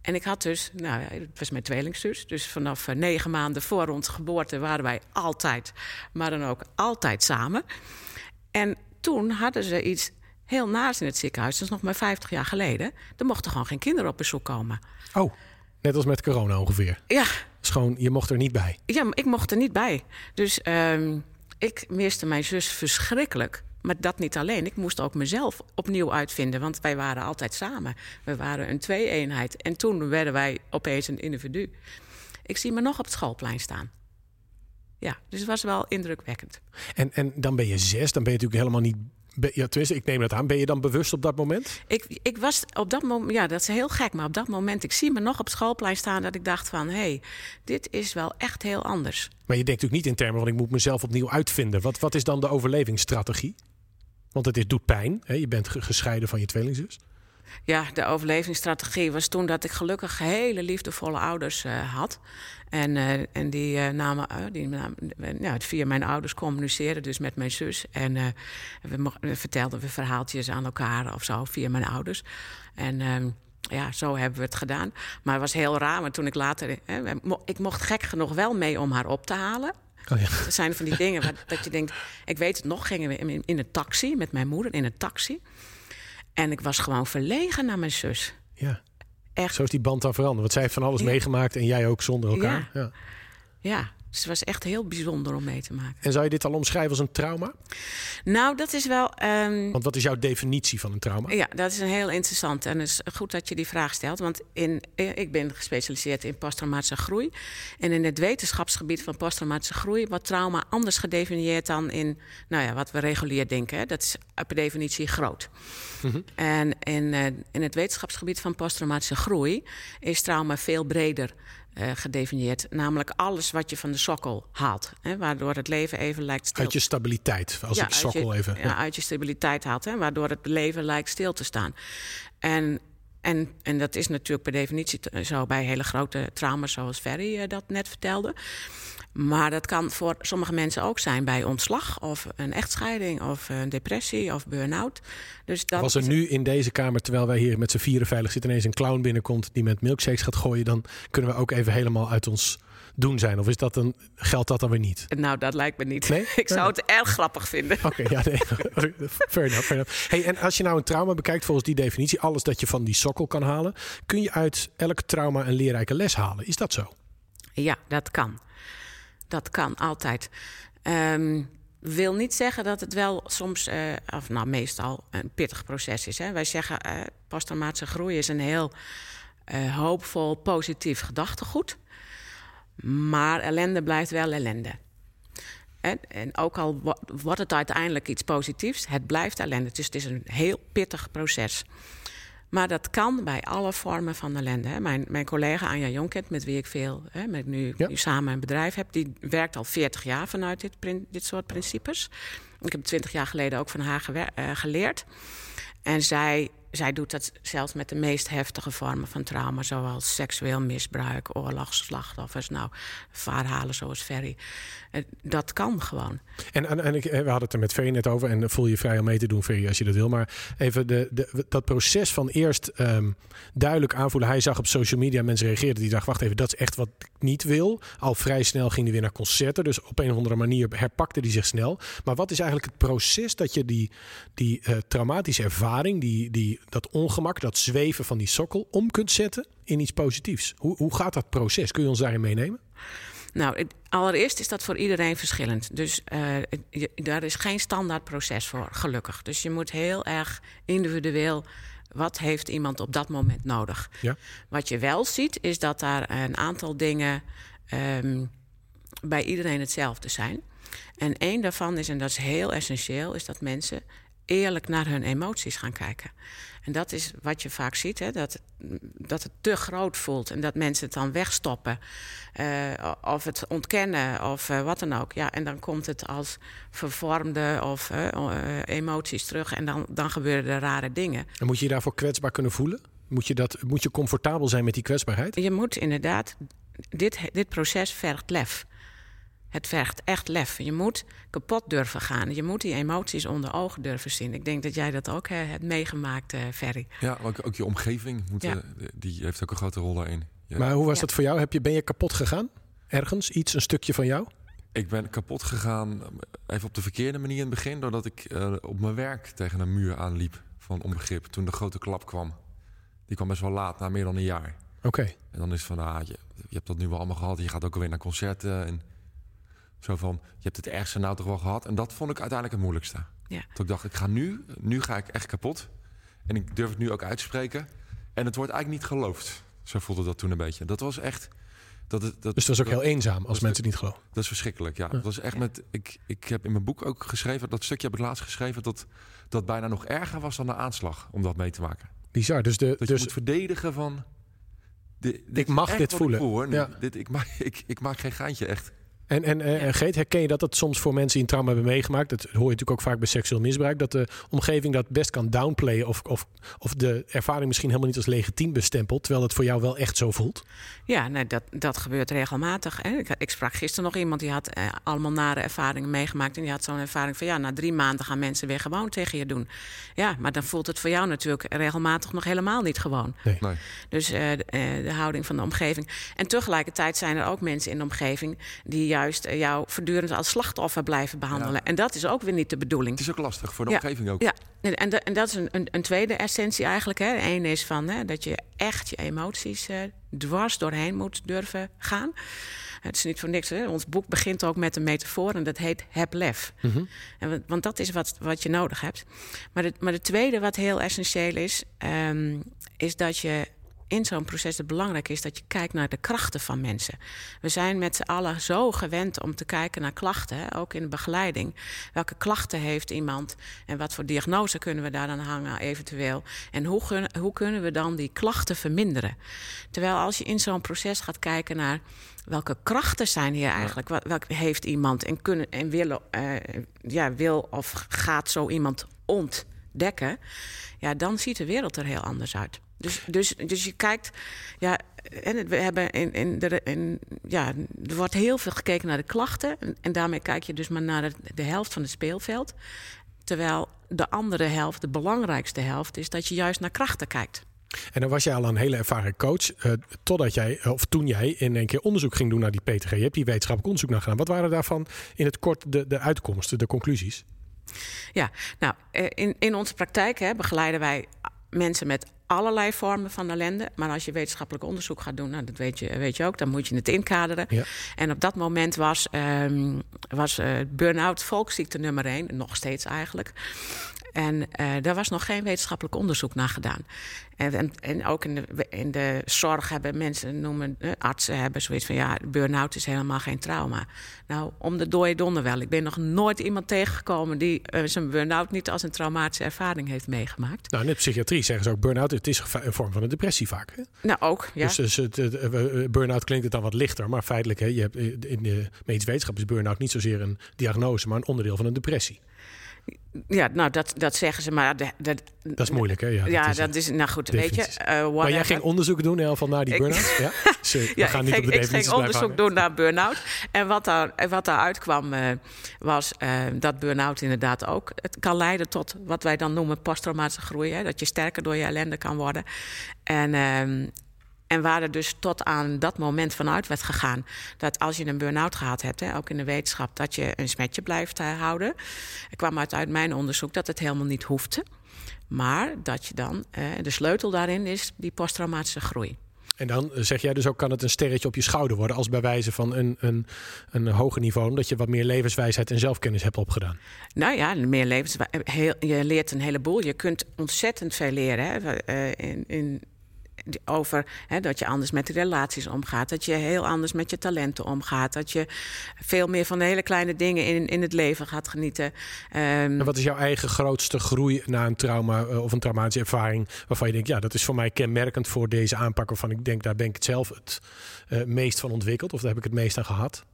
En ik had dus, nou ja, het was mijn tweelingzus. Dus vanaf negen maanden voor onze geboorte waren wij altijd, maar dan ook altijd samen. En toen hadden ze iets heel naars in het ziekenhuis. Dat is nog maar 50 jaar geleden. Er mochten gewoon geen kinderen op bezoek komen.
Oh, net als met corona ongeveer.
Ja,
is gewoon, je mocht er niet bij.
ja maar ik mocht er niet bij. Dus ehm, ik miste mijn zus verschrikkelijk. Maar dat niet alleen. Ik moest ook mezelf opnieuw uitvinden. Want wij waren altijd samen. We waren een twee-eenheid. En toen werden wij opeens een individu. Ik zie me nog op het schoolplein staan. Ja, dus het was wel indrukwekkend.
En, en dan ben je zes, dan ben je natuurlijk helemaal niet ben, ja, tenminste, ik neem het aan. Ben je dan bewust op dat moment?
Ik, ik was op dat moment, ja, dat is heel gek, maar op dat moment, ik zie me nog op het schoolplein staan dat ik dacht van, hé, hey, dit is wel echt heel anders.
Maar je denkt natuurlijk niet in termen van ik moet mezelf opnieuw uitvinden. Wat, wat is dan de overlevingsstrategie? Want het is, doet pijn. Hè? Je bent gescheiden van je tweelingzus.
Ja, de overlevingsstrategie was toen dat ik gelukkig hele liefdevolle ouders uh, had. En, uh, en die uh, namen, die namen, ja, via mijn ouders communiceerden dus met mijn zus. En we, we, vertelden we verhaaltjes aan elkaar of zo via mijn ouders. En ehm, ja, zo hebben we het gedaan. Maar het was heel raar, want toen ik later... Hè, ik mocht gek genoeg wel mee om haar op te halen. Oh ja. Dat zijn van die dingen waar, dat je denkt... Ik weet het nog, gingen we in, in een taxi met mijn moeder, in een taxi. En ik was gewoon verlegen naar mijn zus.
Ja. Echt. Zo is die band dan veranderd. Want zij heeft van alles meegemaakt en jij ook zonder elkaar.
Ja. ja. ja. Dus het was echt heel bijzonder om mee te maken.
En zou je dit al omschrijven als een trauma?
Nou, dat is wel. Um...
Want wat is jouw definitie van een trauma?
Ja, dat is een heel interessant. En het is goed dat je die vraag stelt. Want in, eh, ik ben gespecialiseerd in posttraumatische groei. En in het wetenschapsgebied van posttraumatische groei wordt trauma anders gedefinieerd dan in nou ja, wat we regulier denken. Dat is per definitie groot. Mhm. En in, uh, in het wetenschapsgebied van posttraumatische groei is trauma veel breder uh, gedefinieerd. Namelijk alles wat je van de sokkel haalt. Hè, waardoor het leven even lijkt stil.
Uit je stabiliteit, als ik sokkel even...
Ja, uit je stabiliteit haalt. Hè, waardoor het leven lijkt stil te staan. En, en, en dat is natuurlijk per definitie zo bij hele grote trauma's... zoals Ferry uh, dat net vertelde. Maar dat kan voor sommige mensen ook zijn bij ontslag of een echtscheiding of een depressie of burn-out.
Dus dat Als er nu in deze kamer, terwijl wij hier met z'n vieren veilig zitten, ineens een clown binnenkomt die met milkshakes gaat gooien, dan kunnen we ook even helemaal uit ons doen zijn? Of is dat een, geldt dat dan weer niet?
Nou, dat lijkt me niet. Nee? Ik zou het erg grappig vinden.
Oké, ja, nee. fair enough, fair enough. Hey, en als je nou een trauma bekijkt volgens die definitie, alles dat je van die sokkel kan halen, kun je uit elk trauma een leerrijke les halen. Is dat zo?
Ja, dat kan. Dat kan altijd. Um, wil niet zeggen dat het wel soms, uh, of nou meestal, een pittig proces is. Hè? Wij zeggen uh, posttraumatische groei is een heel uh, hoopvol, positief gedachtegoed. Maar ellende blijft wel ellende. En, en ook al wordt het uiteindelijk iets positiefs, het blijft ellende. Dus het is een heel pittig proces. Maar dat kan bij alle vormen van ellende. Hè. Mijn, mijn collega Anja Jonkent, met wie ik veel hè, met nu, nu, samen een bedrijf heb, die werkt al 40 jaar vanuit dit, dit soort principes. Ik heb 20 jaar geleden ook van haar uh, geleerd. En zij zij doet dat zelfs met de meest heftige vormen van trauma, zoals seksueel misbruik, oorlogsslachtoffers, nou, verhalen zoals Ferry. Eh, dat kan gewoon.
En, en, eh, we hadden het er met Ferry net over, en voel je vrij om mee te doen, Ferry, als je dat wil. Maar even de, de, dat proces van eerst um, duidelijk aanvoelen. Hij zag op social media mensen reageerden die dacht, wacht even, dat is echt wat ik niet wil. Al vrij snel ging hij weer naar concerten, dus op een of andere manier herpakte hij zich snel. Maar wat is eigenlijk het proces dat je die, die uh, traumatische ervaring, die, die dat ongemak, dat zweven van die sokkel om kunt zetten in iets positiefs. Hoe, hoe gaat dat proces? Kun je ons daarin meenemen?
Nou, allereerst is dat voor iedereen verschillend. Dus uh, daar is geen standaard proces voor, gelukkig. Dus je moet heel erg individueel. Wat heeft iemand op dat moment nodig? Ja. Wat je wel ziet, is dat daar een aantal dingen um, bij iedereen hetzelfde zijn. En één daarvan is, en dat is heel essentieel, is dat mensen eerlijk naar hun emoties gaan kijken. En dat is wat je vaak ziet, hè? Dat, dat het te groot voelt en dat mensen het dan wegstoppen. Uh, of het ontkennen of uh, wat dan ook. Ja, en dan komt het als vervormde of uh, emoties terug en dan, dan gebeuren er rare dingen.
En moet je je daarvoor kwetsbaar kunnen voelen? Moet je, dat, moet je comfortabel zijn met die kwetsbaarheid?
Je moet inderdaad, dit, dit proces vergt lef. Het vergt echt lef. Je moet kapot durven gaan. Je moet die emoties onder ogen durven zien. Ik denk dat jij dat ook hebt meegemaakt, uh, Ferry.
Ja, ook, ook je omgeving moet, ja. die heeft ook een grote rol daarin.
Ja. Maar hoe was dat voor jou? Heb je, ben je kapot gegaan? Ergens? Iets, een stukje van jou?
Ik ben kapot gegaan, even op de verkeerde manier in het begin... doordat ik uh, op mijn werk tegen een muur aanliep van onbegrip. Toen de grote klap kwam. Die kwam best wel laat, na meer dan een jaar.
Oké.
En dan is het van, ah, je, je hebt dat nu wel allemaal gehad. Je gaat ook alweer naar concerten en... Zo van, je hebt het ergste nou toch wel gehad. En dat vond ik uiteindelijk het moeilijkste. Ja. Toen ik dacht, ik ga nu, nu ga ik echt kapot. En ik durf het nu ook uit te spreken. En het wordt eigenlijk niet geloofd. Zo voelde dat toen een beetje. Dat was echt, Dat, het, dat,
Dus dat is ook heel eenzaam als mensen het niet geloven.
Dat is verschrikkelijk, ja. Dat is echt met, ik, ik heb in mijn boek ook geschreven, dat stukje heb ik laatst geschreven, dat dat bijna nog erger was dan de aanslag om dat mee te maken.
Bizar. Dus, de,
Dat je
dus
moet verdedigen van... dit
Ik mag dit voelen.
Ik, voel, hoor.
Ja.
dit, ik, maak, ik, ik maak geen geintje, echt.
En, en eh,
Ja.
Geet, herken je dat dat soms voor mensen die een trauma hebben meegemaakt? Dat hoor je natuurlijk ook vaak bij seksueel misbruik. Dat de omgeving dat best kan downplayen. Of, of, of de ervaring misschien helemaal niet als legitiem bestempelt. Terwijl het voor jou wel echt zo voelt.
Ja, nee, dat, dat gebeurt regelmatig. Hè. Ik, ik sprak gisteren nog iemand die had eh, allemaal nare ervaringen meegemaakt. En die had zo'n ervaring van ja, na drie maanden gaan mensen weer gewoon tegen je doen. Ja, maar dan voelt het voor jou natuurlijk regelmatig nog helemaal niet gewoon.
Nee.
Dus eh, de, eh, de houding van de omgeving. En tegelijkertijd zijn er ook mensen in de omgeving die juist eh, jou voortdurend als slachtoffer blijven behandelen.
Ja.
En dat is ook weer niet de bedoeling.
Het is ook lastig voor de
Ja.
omgeving ook.
Ja, en, en, da- en dat is een, een, een tweede essentie eigenlijk. Hè. Eén is van hè, dat je echt je emoties eh, dwars doorheen moet durven gaan. Het is niet voor niks. Hè. Ons boek begint ook met een metafoor en dat heet heb lef. En, wa- want dat is wat, wat je nodig hebt. Maar de, maar de tweede wat heel essentieel is, ehm, is dat je in zo'n proces het belangrijk is dat je kijkt naar de krachten van mensen. We zijn met z'n allen zo gewend om te kijken naar klachten, ook in de begeleiding. Welke klachten heeft iemand en wat voor diagnose kunnen we daar dan hangen eventueel? En hoe, hoe kunnen we dan die klachten verminderen? Terwijl als je in zo'n proces gaat kijken naar welke krachten zijn hier eigenlijk, wat, welk heeft iemand en, kunnen, en willen, eh, ja, wil of gaat zo iemand ontdekken, ja, dan ziet de wereld er heel anders uit. Dus, dus, dus je kijkt, ja, en we hebben in, in de, in, ja, er wordt heel veel gekeken naar de klachten. En, en daarmee kijk je dus maar naar de, de helft van het speelveld. Terwijl de andere helft, de belangrijkste helft, is dat je juist naar krachten kijkt.
En dan was jij al een hele ervaren coach. eh, totdat jij, of toen jij in een keer onderzoek ging doen naar die PTG. Je hebt die wetenschappelijk onderzoek naar gedaan. Wat waren daarvan in het kort de, de uitkomsten, de conclusies?
Ja, nou, eh, in, in onze praktijk hè, begeleiden wij mensen met allerlei vormen van ellende. Maar als je wetenschappelijk onderzoek gaat doen, nou, dat weet je, weet je ook, dan moet je het inkaderen.
Ja.
En op dat moment was, ehm, was eh, burn-out volksziekte nummer één, nog steeds eigenlijk. En eh, daar was nog geen wetenschappelijk onderzoek naar gedaan. En, en, en ook in de, in de zorg hebben mensen, noemen, eh, artsen hebben zoiets van... ja, burn-out is helemaal geen trauma. Nou, om de dode donder wel. Ik ben nog nooit iemand tegengekomen... die zijn burn-out niet als een traumatische ervaring heeft meegemaakt.
Nou, in de psychiatrie zeggen ze ook burn-out. Het is een vorm van een depressie vaak. Hè?
Nou, ook, ja.
Dus, dus het, het, eh, burn-out klinkt het dan wat lichter. Maar feitelijk, hè, je hebt, eh, in de medische wetenschap is burn-out niet zozeer een diagnose... maar een onderdeel van een depressie.
Ja, nou, dat, dat zeggen ze, maar... De-
Dat is moeilijk, hè? Ja,
ja,
is,
dat is, nou goed, weet je... eh,
Maar jij ging onderzoek doen in ieder geval naar die burn-out? Ja? We gaan niet
ging,
op de
ik ging onderzoek
hangen.
doen naar burn-out. En wat, daar, wat daaruit kwam, eh, was eh, dat burn-out inderdaad ook... het kan leiden tot wat wij dan noemen posttraumatische groei. Hè, dat je sterker door je ellende kan worden. En, ehm, en waar er dus tot aan dat moment vanuit werd gegaan... dat als je een burn-out gehad hebt, hè, ook in de wetenschap... dat je een smetje blijft eh, houden. Er kwam uit, uit mijn onderzoek dat het helemaal niet hoefde. Maar dat je dan... eh, de sleutel daarin is die posttraumatische groei.
En dan eh, zeg jij dus ook, kan het een sterretje op je schouder worden... als bij wijze van een, een, een hoger niveau... omdat je wat meer levenswijsheid en zelfkennis hebt opgedaan.
Nou ja, meer levens. Heel, je leert een heleboel. Je kunt ontzettend veel leren. Hè, in, in, over hè, dat je anders met de relaties omgaat. Dat je heel anders met je talenten omgaat. Dat je veel meer van de hele kleine dingen in, in het leven gaat genieten. Ehm,
En wat is jouw eigen grootste groei na een trauma eh, of een traumatische ervaring... waarvan je denkt, ja, dat is voor mij kenmerkend voor deze aanpak... waarvan ik denk, daar ben ik het zelf het eh, meest van ontwikkeld... of daar heb ik het meest aan gehad?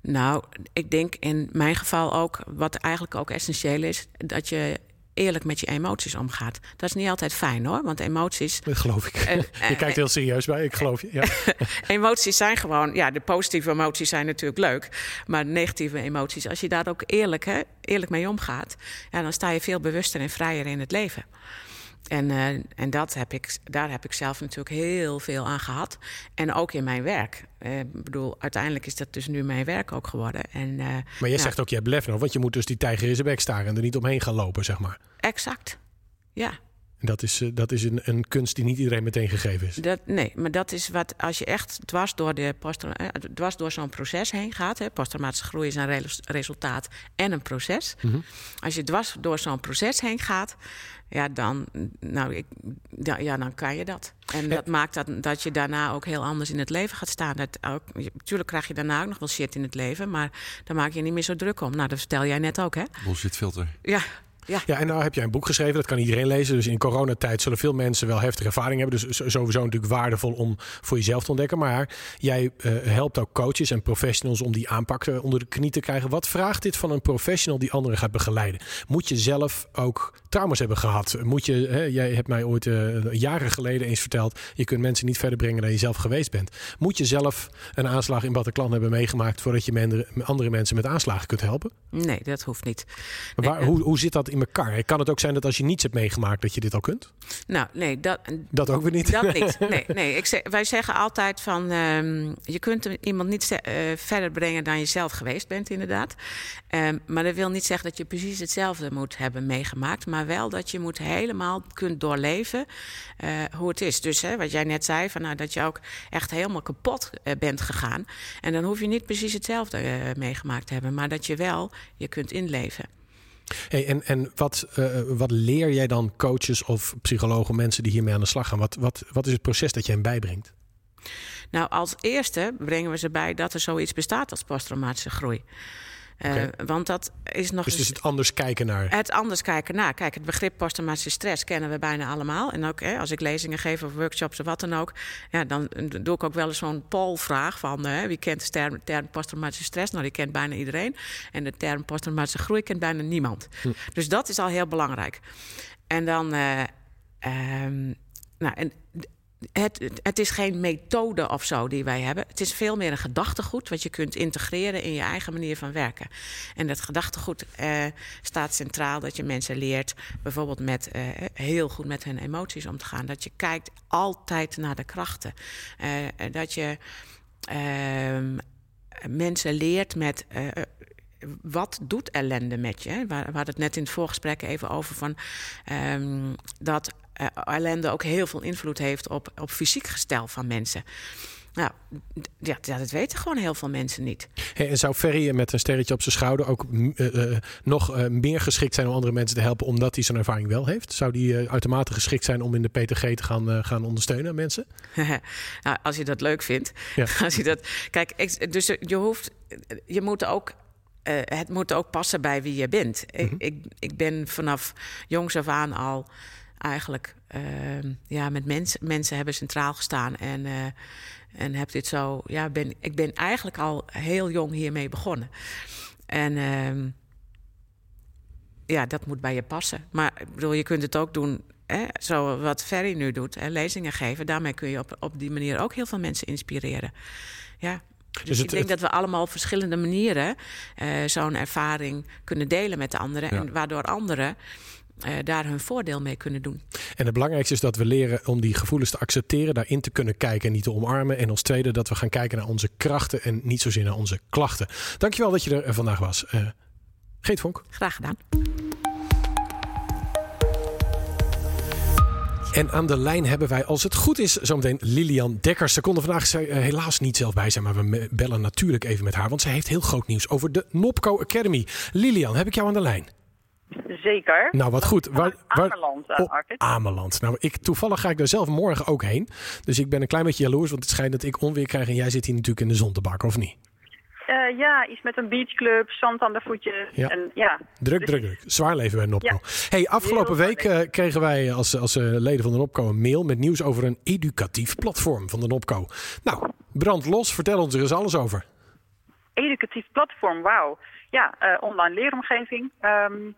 Nou, ik denk in mijn geval ook, wat eigenlijk ook essentieel is, dat je eerlijk met je emoties omgaat. Dat is niet altijd fijn hoor, want emoties.
Dat geloof ik.
En,
je kijkt heel serieus bij, ik geloof je. Ja.
Emoties zijn gewoon, ja, de positieve emoties zijn natuurlijk leuk. Maar de negatieve emoties, als je daar ook eerlijk, hè, eerlijk mee omgaat, ja, dan sta je veel bewuster en vrijer in het leven. En, uh, en dat heb ik, daar heb ik zelf natuurlijk heel veel aan gehad. En ook in mijn werk. Uh, ik bedoel, uiteindelijk is dat dus nu mijn werk ook geworden. En, uh,
maar jij zegt ook, je hebt lef nodig. Want je moet dus die tijger in zijn bek staren en er niet omheen gaan lopen, zeg maar.
Exact, ja.
Dat is, uh, dat is een, een kunst die niet iedereen meteen gegeven is.
Dat, nee, maar dat is wat als je echt dwars door, de uh, dwars door zo'n proces heen gaat. Hè, posttraumatische groei is een re resultaat en een proces. Mm -hmm. Als je dwars door zo'n proces heen gaat, ja, dan, nou, ik, ja, dan kan je dat. En dat maakt dat, dat je daarna ook heel anders in het leven gaat staan. Dat ook, natuurlijk krijg je daarna ook nog wel shit in het leven, maar daar maak je niet meer zo druk om. Nou, dat vertel jij net ook, hè?
Bullshit filter.
Ja, ja.
ja, en nou heb jij een boek geschreven, dat kan iedereen lezen. Dus in coronatijd zullen veel mensen wel heftige ervaring hebben. Dus sowieso natuurlijk waardevol om voor jezelf te ontdekken. Maar jij uh, helpt ook coaches en professionals om die aanpak onder de knie te krijgen. Wat vraagt dit van een professional die anderen gaat begeleiden? Moet je zelf ook trauma's hebben gehad? Moet je, hè, jij hebt mij ooit uh, jaren geleden eens verteld, je kunt mensen niet verder brengen dan je zelf geweest bent. Moet je zelf een aanslag in Bataclan hebben meegemaakt voordat je andere mensen met aanslagen kunt helpen?
Nee, dat hoeft niet.
Maar waar, hoe, hoe zit dat in elkaar? Kan het ook zijn dat als je niets hebt meegemaakt, dat je dit al kunt?
Nou, nee, dat,
dat ook weer niet.
Dat niet. Nee, nee. Ik zeg, wij zeggen altijd van um, je kunt iemand niet uh, verder brengen dan je zelf geweest bent, inderdaad. Um, maar dat wil niet zeggen dat je precies hetzelfde moet hebben meegemaakt, maar wel dat je moet helemaal kunt doorleven uh, hoe het is. Dus hè, wat jij net zei, van, nou, dat je ook echt helemaal kapot uh, bent gegaan. En dan hoef je niet precies hetzelfde meegemaakt te hebben, maar dat je wel je kunt inleven.
Hey, en en wat, wat leer jij dan coaches of psychologen, mensen die hiermee aan de slag gaan? Wat, wat, wat is het proces dat je hen bijbrengt?
Nou, als eerste brengen we ze bij dat er zoiets bestaat als posttraumatische groei. Okay. Uh, want dat is nog.
Dus is het anders kijken naar.
Het anders kijken naar. Kijk, het begrip posttraumatische stress kennen we bijna allemaal. En ook hè, als ik lezingen geef of workshops of wat dan ook. Ja, dan doe ik ook wel eens zo'n polvraag van uh, wie kent de term, term posttraumatische stress? Nou, die kent bijna iedereen. En de term posttraumatische groei kent bijna niemand. Hm. Dus dat is al heel belangrijk. En dan. Uh, um, nou, en het, het, is geen methode of zo die wij hebben. Het is veel meer een gedachtegoed wat je kunt integreren in je eigen manier van werken. En dat gedachtegoed eh, staat centraal dat je mensen leert, bijvoorbeeld met eh, heel goed met hun emoties om te gaan. Dat je kijkt altijd naar de krachten. Eh, dat je ehm, mensen leert met eh, wat doet ellende met je? We hadden het net in het voorgesprek even over van um, dat uh, ellende ook heel veel invloed heeft op, op fysiek gestel van mensen. Nou, ja, dat weten gewoon heel veel mensen niet.
Hey, en zou Ferry met een sterretje op zijn schouder ook uh, uh, nog uh, meer geschikt zijn om andere mensen te helpen, omdat hij zo'n ervaring wel heeft? Zou die uitermate geschikt zijn om in de PTG te gaan, gaan ondersteunen, mensen?
nou, als je dat leuk vindt. Ja. Als je dat, kijk, dus je hoeft, je moet ook het moet ook passen bij wie je bent. Mm -hmm. ik, ik ben vanaf jongs af aan al eigenlijk uh, ja, met mensen, mensen hebben centraal gestaan. En, uh, en heb dit zo. Ja, ben, ik ben eigenlijk al heel jong hiermee begonnen. En uh, ja, dat moet bij je passen. Maar ik bedoel, je kunt het ook doen. Hè, zo wat Ferry nu doet, hè, lezingen geven. Daarmee kun je op, op die manier ook heel veel mensen inspireren. Ja, dus, dus het, ik denk het... dat we allemaal op verschillende manieren uh, zo'n ervaring kunnen delen met de anderen. Ja. En waardoor anderen uh, daar hun voordeel mee kunnen doen.
En het belangrijkste is dat we leren om die gevoelens te accepteren, daarin te kunnen kijken en niet te omarmen. En als tweede dat we gaan kijken naar onze krachten en niet zozeer naar onze klachten. Dankjewel dat je er vandaag was. Uh, Geet Vonk.
Graag gedaan.
En aan de lijn hebben wij, als het goed is, zometeen Lilian Dekkers. Ze konden vandaag zij, uh, helaas niet zelf bij zijn, maar we bellen natuurlijk even met haar. Want zij heeft heel groot nieuws over de Nopco Academy. Lilian, heb ik jou aan de lijn?
Zeker.
Nou, wat goed. Waar,
waar, Ameland, uh,
oh, Ameland. Nou, ik, toevallig ga ik daar zelf morgen ook heen. Dus ik ben een klein beetje jaloers, want het schijnt dat ik onweer krijg en jij zit hier natuurlijk in de zon te bakken, of niet?
Uh, ja, iets met een beachclub, zand aan de voetjes. Ja. En, ja.
Druk, dus... druk, druk. Zwaar leven bij Nopco. Ja. Hey, afgelopen Heel week uh, kregen wij als, als uh, leden van de Nopco een mail met nieuws over een educatief platform van de Nopco. Nou, brand los, vertel ons er eens alles over.
Educatief platform, wauw. Ja, online leeromgeving. Um,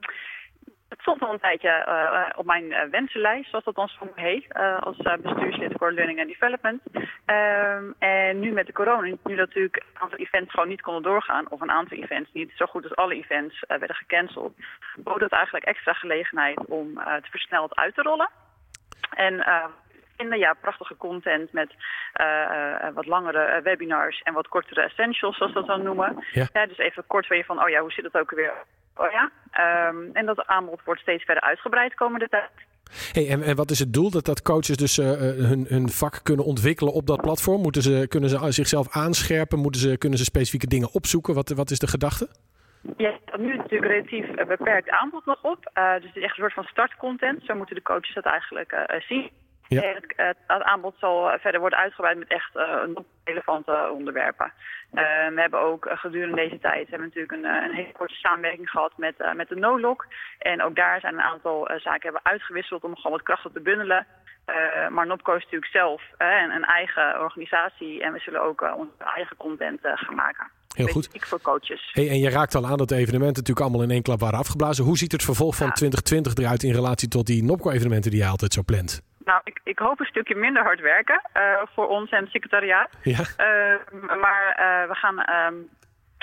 het stond al een tijdje uh, op mijn uh, wensenlijst, zoals dat dan zo heet, als bestuurslid voor Learning and Development. Um, en nu met de corona, nu natuurlijk een aantal events gewoon niet konden doorgaan, of een aantal events niet zo goed als alle events werden gecanceld, bood het eigenlijk extra gelegenheid om het versneld uit te rollen. En vinden. Ja, prachtige content met uh, wat langere webinars en wat kortere essentials, zoals we dat dan noemen. Ja. ja. dus even kort weer van, oh ja, hoe zit het ook weer Oh ja, um, en dat aanbod wordt steeds verder uitgebreid komende tijd.
Hey, en, en wat is het doel? Dat, dat coaches dus uh, hun, hun vak kunnen ontwikkelen op dat platform? Moeten ze, kunnen ze zichzelf aanscherpen? Moeten ze, kunnen ze specifieke dingen opzoeken? Wat, wat is de gedachte?
Ja, nu is natuurlijk relatief beperkt aanbod nog op. Uh, dus het is echt een soort van startcontent. Zo moeten de coaches dat eigenlijk uh, zien. Ja. Het, het, aanbod zal verder worden uitgebreid met echt uh, relevante onderwerpen. we hebben ook gedurende deze tijd hebben we natuurlijk een, een hele korte samenwerking gehad met, met de NoLock. En ook daar zijn een aantal zaken hebben uitgewisseld om gewoon wat krachten te bundelen. maar Nopco is natuurlijk zelf een, een, eigen organisatie en we zullen ook onze eigen content gaan maken.
Heel goed.
voor coaches.
Hey, en je raakt al aan dat de evenementen natuurlijk allemaal in één klap waren afgeblazen. Hoe ziet het vervolg van ja. 2020 eruit in relatie tot die Nopco-evenementen die je altijd zo plant?
Nou, ik, ik, hoop een stukje minder hard werken uh, voor ons en het secretariaat.
Ja.
Uh, maar uh, we gaan um,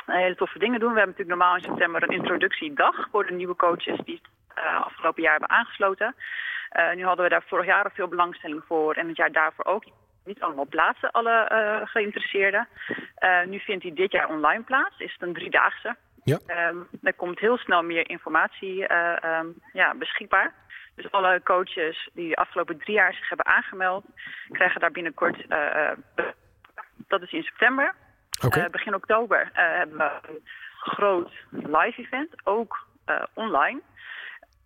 hele toffe dingen doen. We hebben natuurlijk normaal in september een introductiedag voor de nieuwe coaches die het afgelopen jaar hebben aangesloten. nu hadden we daar vorig jaar al veel belangstelling voor en het jaar daarvoor ook niet allemaal plaatsen, alle geïnteresseerden. Nu vindt hij dit jaar online plaats. Is het een driedaagse.
Ja.
Um, er komt heel snel meer informatie um, ja, beschikbaar. Dus alle coaches die de afgelopen drie jaar zich hebben aangemeld... krijgen daar binnenkort... dat is in september.
Okay.
begin oktober hebben we een groot live event, ook online.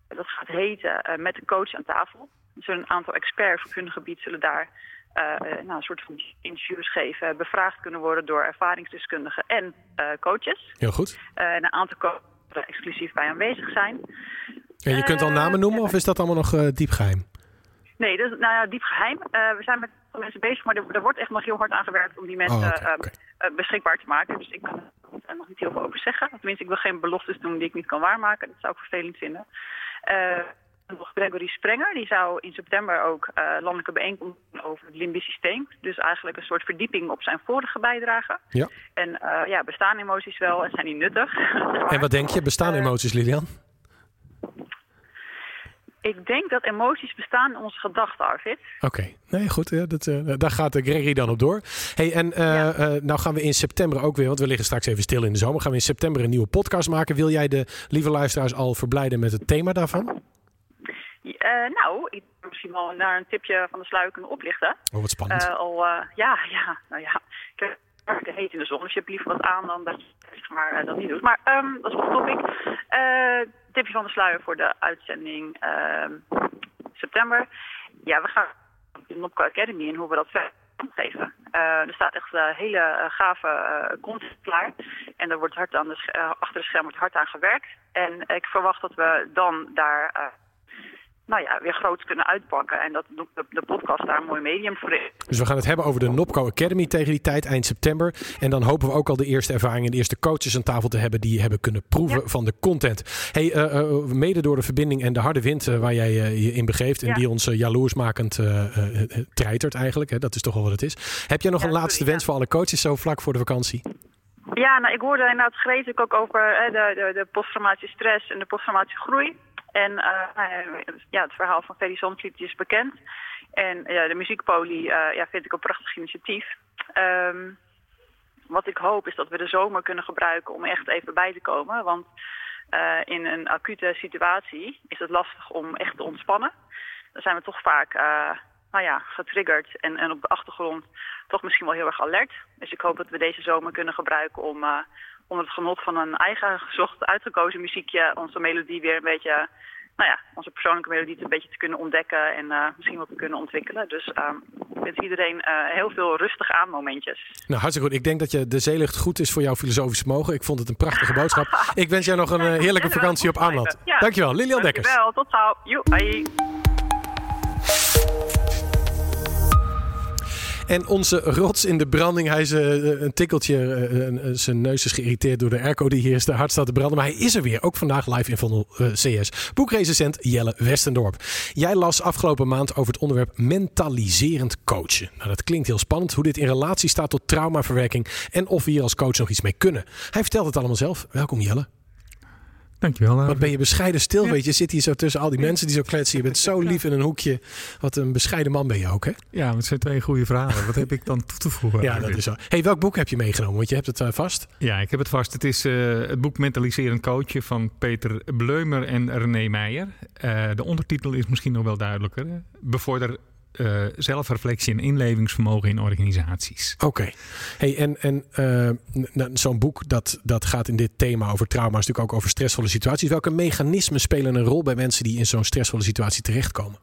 Dat gaat heten Met de coach aan tafel. Dus een aantal experts op hun gebied zullen daar nou, een soort van interviews geven, bevraagd kunnen worden door ervaringsdeskundigen en coaches.
Heel goed.
En een aantal coaches exclusief bij aanwezig zijn.
En je kunt al namen noemen of is dat allemaal nog diep geheim?
Nee, dat is nou ja, diep geheim. we zijn met mensen bezig, maar er, er, wordt echt nog heel hard aan gewerkt om die mensen
oh, okay, okay.
beschikbaar te maken. Dus ik kan er nog niet heel veel over zeggen. Tenminste, ik wil geen beloftes doen die ik niet kan waarmaken. Dat zou ik vervelend vinden nog Gregory Sprenger. Die zou in september ook landelijke bijeenkomst over het limbisch systeem. Dus eigenlijk een soort verdieping op zijn vorige bijdrage.
Ja.
En ja, bestaan emoties wel en zijn die nuttig?
En wat denk je, bestaan emoties, Lilian?
Ik denk dat emoties bestaan in onze gedachten, Arvid.
Oké, okay. nee, goed. Ja, dat, uh, daar gaat Gregory dan op door. Hey, en uh, ja. uh, nou gaan we in september ook weer, want we liggen straks even stil in de zomer. Gaan we in september een nieuwe podcast maken. Wil jij de lieve luisteraars al verblijden met het thema daarvan?
Nou, ik misschien wel naar een tipje van de sluier kunnen oplichten.
Oh, wat spannend.
Al, ja, ja, nou ja. Ik heb het heet in de zon, dus je hebt liever wat aan dan dat je zeg maar, dat niet doet. Maar um, dat is wel topic. Tipje van de sluier voor de uitzending ehm, september. Ja, we gaan de Nopco Academy en hoe we dat verder geven. er staat echt hele gave content klaar. En er wordt hard aan de achter de scherm wordt hard aan gewerkt. En ik verwacht dat we dan daar nou ja, weer groot kunnen uitpakken. En dat de, de, podcast daar een mooi medium voor is.
Dus we gaan het hebben over de Nopco Academy tegen die tijd, eind september. En dan hopen we ook al de eerste ervaringen, de eerste coaches aan tafel te hebben die hebben kunnen proeven ja. van de content. Hey, uh, uh, mede door de verbinding en de harde wind uh, waar jij je in begeeft en ja. die ons jaloersmakend treitert eigenlijk, hè, dat is toch wel wat het is. Heb jij nog een laatste wens voor alle coaches zo vlak voor de vakantie?
Ja, nou, ik hoorde inderdaad schreef ik ook over hè, de, de, de posttraumatische stress en de posttraumatische groei. En uh, ja, het verhaal van Ferry Zandvliet is bekend. En uh, de muziekpolie ja, vind ik een prachtig initiatief. Um, wat ik hoop is dat we de zomer kunnen gebruiken om echt even bij te komen. Want in een acute situatie is het lastig om echt te ontspannen. Dan zijn we toch vaak nou ja, getriggerd en, en op de achtergrond toch misschien wel heel erg alert. Dus ik hoop dat we deze zomer kunnen gebruiken om onder het genot van een eigen gezocht, uitgekozen muziekje onze melodie weer een beetje, nou ja, onze persoonlijke melodie een beetje te kunnen ontdekken en uh, misschien wat te kunnen ontwikkelen. Dus uh, ik wens iedereen uh, heel veel rustig aan momentjes.
Nou, hartstikke goed. Ik denk dat je de zeelucht goed is voor jouw filosofisch mogen. Ik vond het een prachtige boodschap. ik wens jij nog een heerlijke vakantie op aanland. Ja. Dankjewel, Lilian Dekkers.
Dankjewel, tot gauw. Joe,
En onze rots in de branding. Hij is uh, een tikkeltje. Uh, zijn neus is geïrriteerd door de airco die hier is te hard staat te branden. Maar hij is er weer. Ook vandaag live in Vondel CS. Boekrecensent Jelle Westendorp. Jij las afgelopen maand over het onderwerp mentaliserend coachen. Nou, dat klinkt heel spannend. Hoe dit in relatie staat tot traumaverwerking. En of we hier als coach nog iets mee kunnen. Hij vertelt het allemaal zelf. Welkom Jelle.
Dankjewel.
Wat
David.
ben je bescheiden stil,
Ja.
weet je. Zit hier zo tussen al die mensen die zo kletsen. Je bent zo lief in een hoekje. Wat een bescheiden man ben je ook, hè?
Ja, het zijn twee goede verhalen. Wat heb ik dan toe te voegen?
Ja, dat is zo. hey, welk boek heb je meegenomen? Want je hebt het eh, vast.
Ja, ik heb het vast. Het is eh, het boek Mentaliserend Coachen van Peter Bleumer en René Meijer. Eh, de ondertitel is misschien nog wel duidelijker. Bevorder eh, zelfreflectie en inlevingsvermogen in organisaties.
Oké. Hey, en en eh, n- zo'n boek dat, dat gaat in dit thema over trauma's, natuurlijk ook over stressvolle situaties. Welke mechanismen spelen een rol bij mensen die in zo'n stressvolle situatie terechtkomen?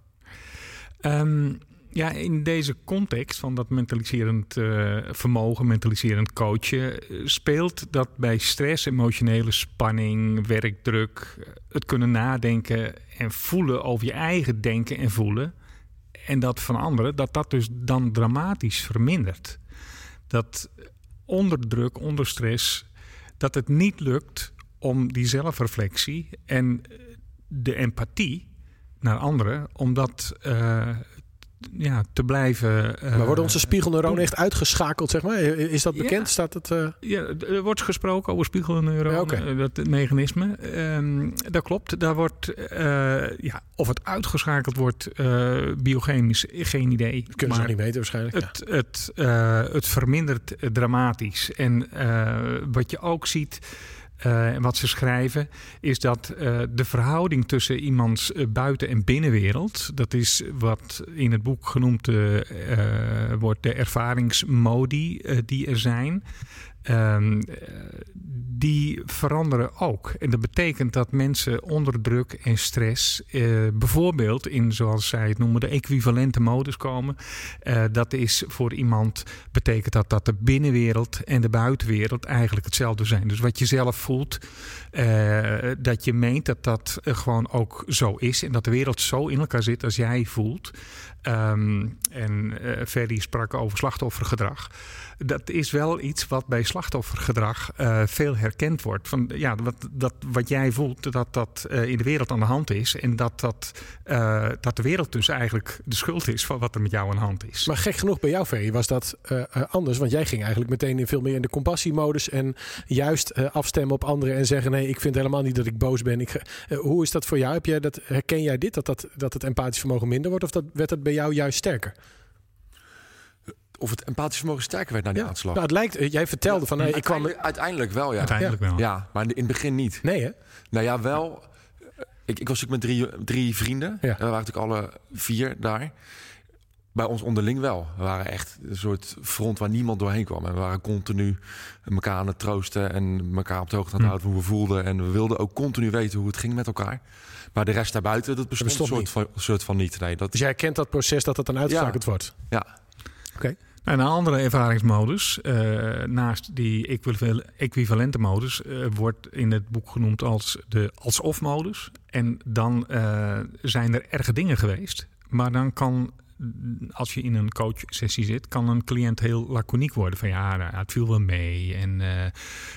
Ehm, ja, in deze context van dat mentaliserend eh, vermogen, mentaliserend coachen, speelt dat bij stress, emotionele spanning, werkdruk, het kunnen nadenken en voelen over je eigen denken en voelen en dat van anderen, dat dat dus dan dramatisch vermindert. Dat onder druk, onder stress, dat het niet lukt om die zelfreflectie en de empathie naar anderen, om dat eh, ja, te blijven. eh,
maar worden onze spiegelneuronen echt uitgeschakeld, zeg maar? Is dat
Ja.
bekend? Staat het... eh,
Ja, er wordt gesproken over spiegelneuronen,
Ja,
eh, dat mechanisme. Ehm, dat klopt. Daar wordt, ja, of het uitgeschakeld wordt, biochemisch, geen idee.
kunnen ze
Maar
nog niet weten waarschijnlijk. Ja.
Het, het, het vermindert dramatisch. En wat je ook ziet. Eh, en wat ze schrijven, is dat eh, de verhouding tussen iemands eh, buiten- en binnenwereld, dat is wat in het boek genoemd wordt de ervaringsmodi die er zijn. Ehm, eh, die veranderen ook. En dat betekent dat mensen onder druk en stress, eh, bijvoorbeeld in, zoals zij het noemen, de equivalente modus komen. Eh, dat is voor iemand, betekent dat dat de binnenwereld en de buitenwereld eigenlijk hetzelfde zijn. Dus wat je zelf voelt, dat je meent dat dat gewoon ook zo is. En dat de wereld zo in elkaar zit als jij voelt. Ehm, en eh Ferry sprak over slachtoffergedrag. Dat is wel iets wat bij slachtoffergedrag eh, veel herkend wordt. Van, ja, wat, dat, wat jij voelt, dat dat eh, in de wereld aan de hand is. En dat, dat, dat de wereld dus eigenlijk de schuld is van wat er met jou aan de hand is.
Maar gek genoeg bij jou, Ferry, was dat anders. Want jij ging eigenlijk meteen veel meer in de compassiemodus. En juist afstemmen op anderen en zeggen... nee, ik vind helemaal niet dat ik boos ben. Ik, hoe is dat voor jou? Heb jij dat, herken jij dit, dat, dat, dat het empathisch vermogen minder wordt? Of dat, werd het bij jou juist sterker?
Of het empathisch vermogen sterker werd na die aanslag.
Nou, het lijkt, eh, jij vertelde van... nee, ik kwam...
uiteindelijk, uiteindelijk wel, ja.
Uiteindelijk wel.
Ja, maar in het begin niet.
Nee, hè?
Nou ja, wel. Ik, ik was natuurlijk met drie, drie vrienden.
Ja.
En we waren natuurlijk alle vier daar. Bij ons onderling wel. We waren echt een soort front waar niemand doorheen kwam. En we waren continu elkaar aan het troosten en elkaar op de hoogte aan het
Hm.
houden hoe we voelden. En we wilden ook continu weten hoe het ging met elkaar. Maar de rest daarbuiten, dat bestond,
bestond
een soort van, soort van niet. Nee, dat,
Dus jij kent dat proces dat het dan uitgeschakeld wordt?
ja.
En een andere ervaringsmodus, eh, naast die equival- equivalente modus, eh, wordt in het boek genoemd als de als-of-modus. En dan eh, zijn er erge dingen geweest. Maar dan kan, als je in een coachsessie zit, kan een cliënt heel laconiek worden. Van ja, nou, het viel wel mee. En eh,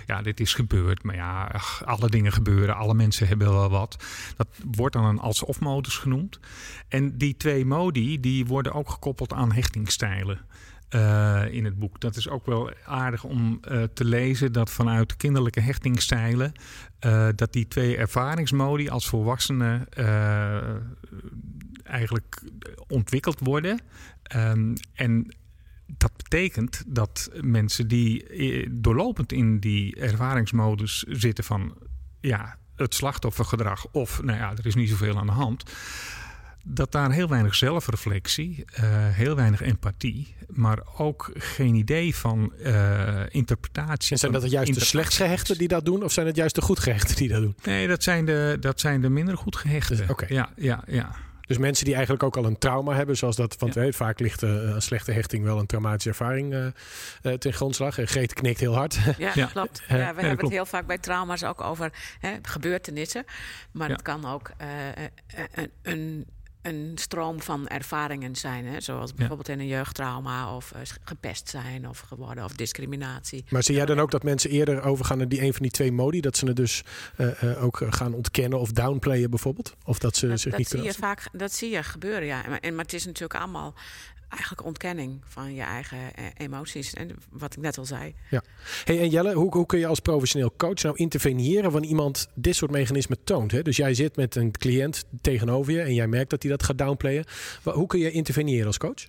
ja, dit is gebeurd. Maar ja, alle dingen gebeuren. Alle mensen hebben wel wat. Dat wordt dan een als-of-modus genoemd. En die twee modi, die worden ook gekoppeld aan hechtingstijlen eh, in het boek. Dat is ook wel aardig om eh, te lezen dat vanuit kinderlijke hechtingstijlen dat die twee ervaringsmodi als volwassenen eigenlijk ontwikkeld worden. Ehm, en dat betekent dat mensen die eh, doorlopend in die ervaringsmodus zitten van ja, het slachtoffergedrag of nou ja, er is niet zoveel aan de hand dat daar heel weinig zelfreflectie, eh, heel weinig empathie, maar ook geen idee van eh, interpretatie.
En zijn dat juist de slecht gehechten die dat doen? Of zijn het juist de goed gehechten die dat doen?
Nee, dat zijn de, dat zijn de minder goed gehechten.
Dus, oké.
Ja, ja, ja.
Dus mensen die eigenlijk ook al een trauma hebben, zoals dat, want
Ja.
vaak ligt eh, een slechte hechting wel een traumatische ervaring eh, eh, ten grondslag. En Greet knikt heel hard.
Ja,
Ja.
klopt. Ja, we
ja,
hebben
klopt.
het heel vaak bij trauma's ook over hè, gebeurtenissen. Maar
Ja.
het kan ook een, een, een stroom van ervaringen zijn. Hè? Zoals bijvoorbeeld in een jeugdtrauma of eh, gepest zijn of geworden of discriminatie.
Maar zie jij dan ook dat mensen eerder overgaan naar die een van die twee modi? Dat ze het dus eh, eh, ook gaan ontkennen of downplayen bijvoorbeeld? Of dat ze
Dat,
zich
dat
niet
zie je vaak, dat zie je gebeuren, ja. Maar, en, maar het is natuurlijk allemaal eigenlijk ontkenning van je eigen eh, emoties. En wat ik net al zei.
Ja. Hey, en Jelle, hoe, hoe kun je als professioneel coach nou interveneren wanneer iemand dit soort mechanismen toont? Hè? Dus jij zit met een cliënt tegenover je en jij merkt dat hij dat gaat downplayen. Hoe kun je interveneren als coach?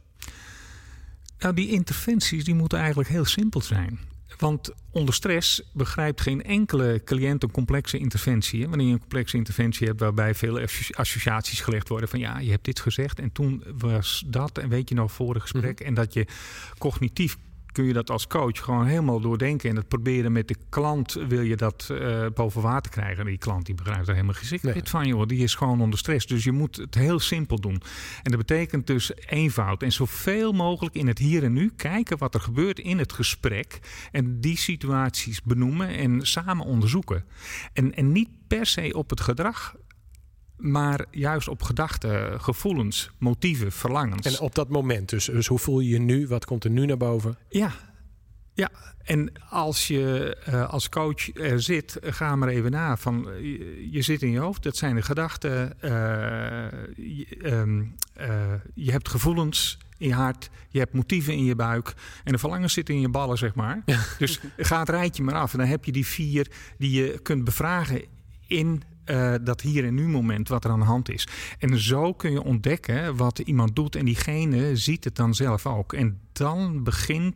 Nou, die interventies die moeten eigenlijk heel simpel zijn. Want onder stress begrijpt geen enkele cliënt een complexe interventie. Wanneer je een complexe interventie hebt waarbij veel associaties gelegd worden van ja, je hebt dit gezegd en toen was dat en weet je nog voor het gesprek. Mhm. En dat je cognitief kun je dat als coach gewoon helemaal doordenken. En het proberen met de klant wil je dat uh, boven water krijgen. Die klant die begrijpt er helemaal gezicht nee. van, joh. Die is gewoon onder stress. Dus je moet het heel simpel doen. En dat betekent dus eenvoud. En zoveel mogelijk in het hier en nu kijken wat er gebeurt in het gesprek. En die situaties benoemen en samen onderzoeken. En, en niet per se op het gedrag maar juist op gedachten, gevoelens, motieven, verlangens.
En op dat moment, dus, dus hoe voel je je nu? Wat komt er nu naar boven?
Ja, ja, en als je uh, als coach er zit, ga maar even na. Van, je, zit in je hoofd, dat zijn de gedachten. Uh, je, um, uh, je, hebt gevoelens in je hart, je hebt motieven in je buik. En de verlangens zitten in je ballen, zeg maar. Ja. Dus ga het rijtje maar af. En dan heb je die vier die je kunt bevragen in uh, dat hier en nu moment wat er aan de hand is. En zo kun je ontdekken wat iemand doet en diegene ziet het dan zelf ook. En dan begint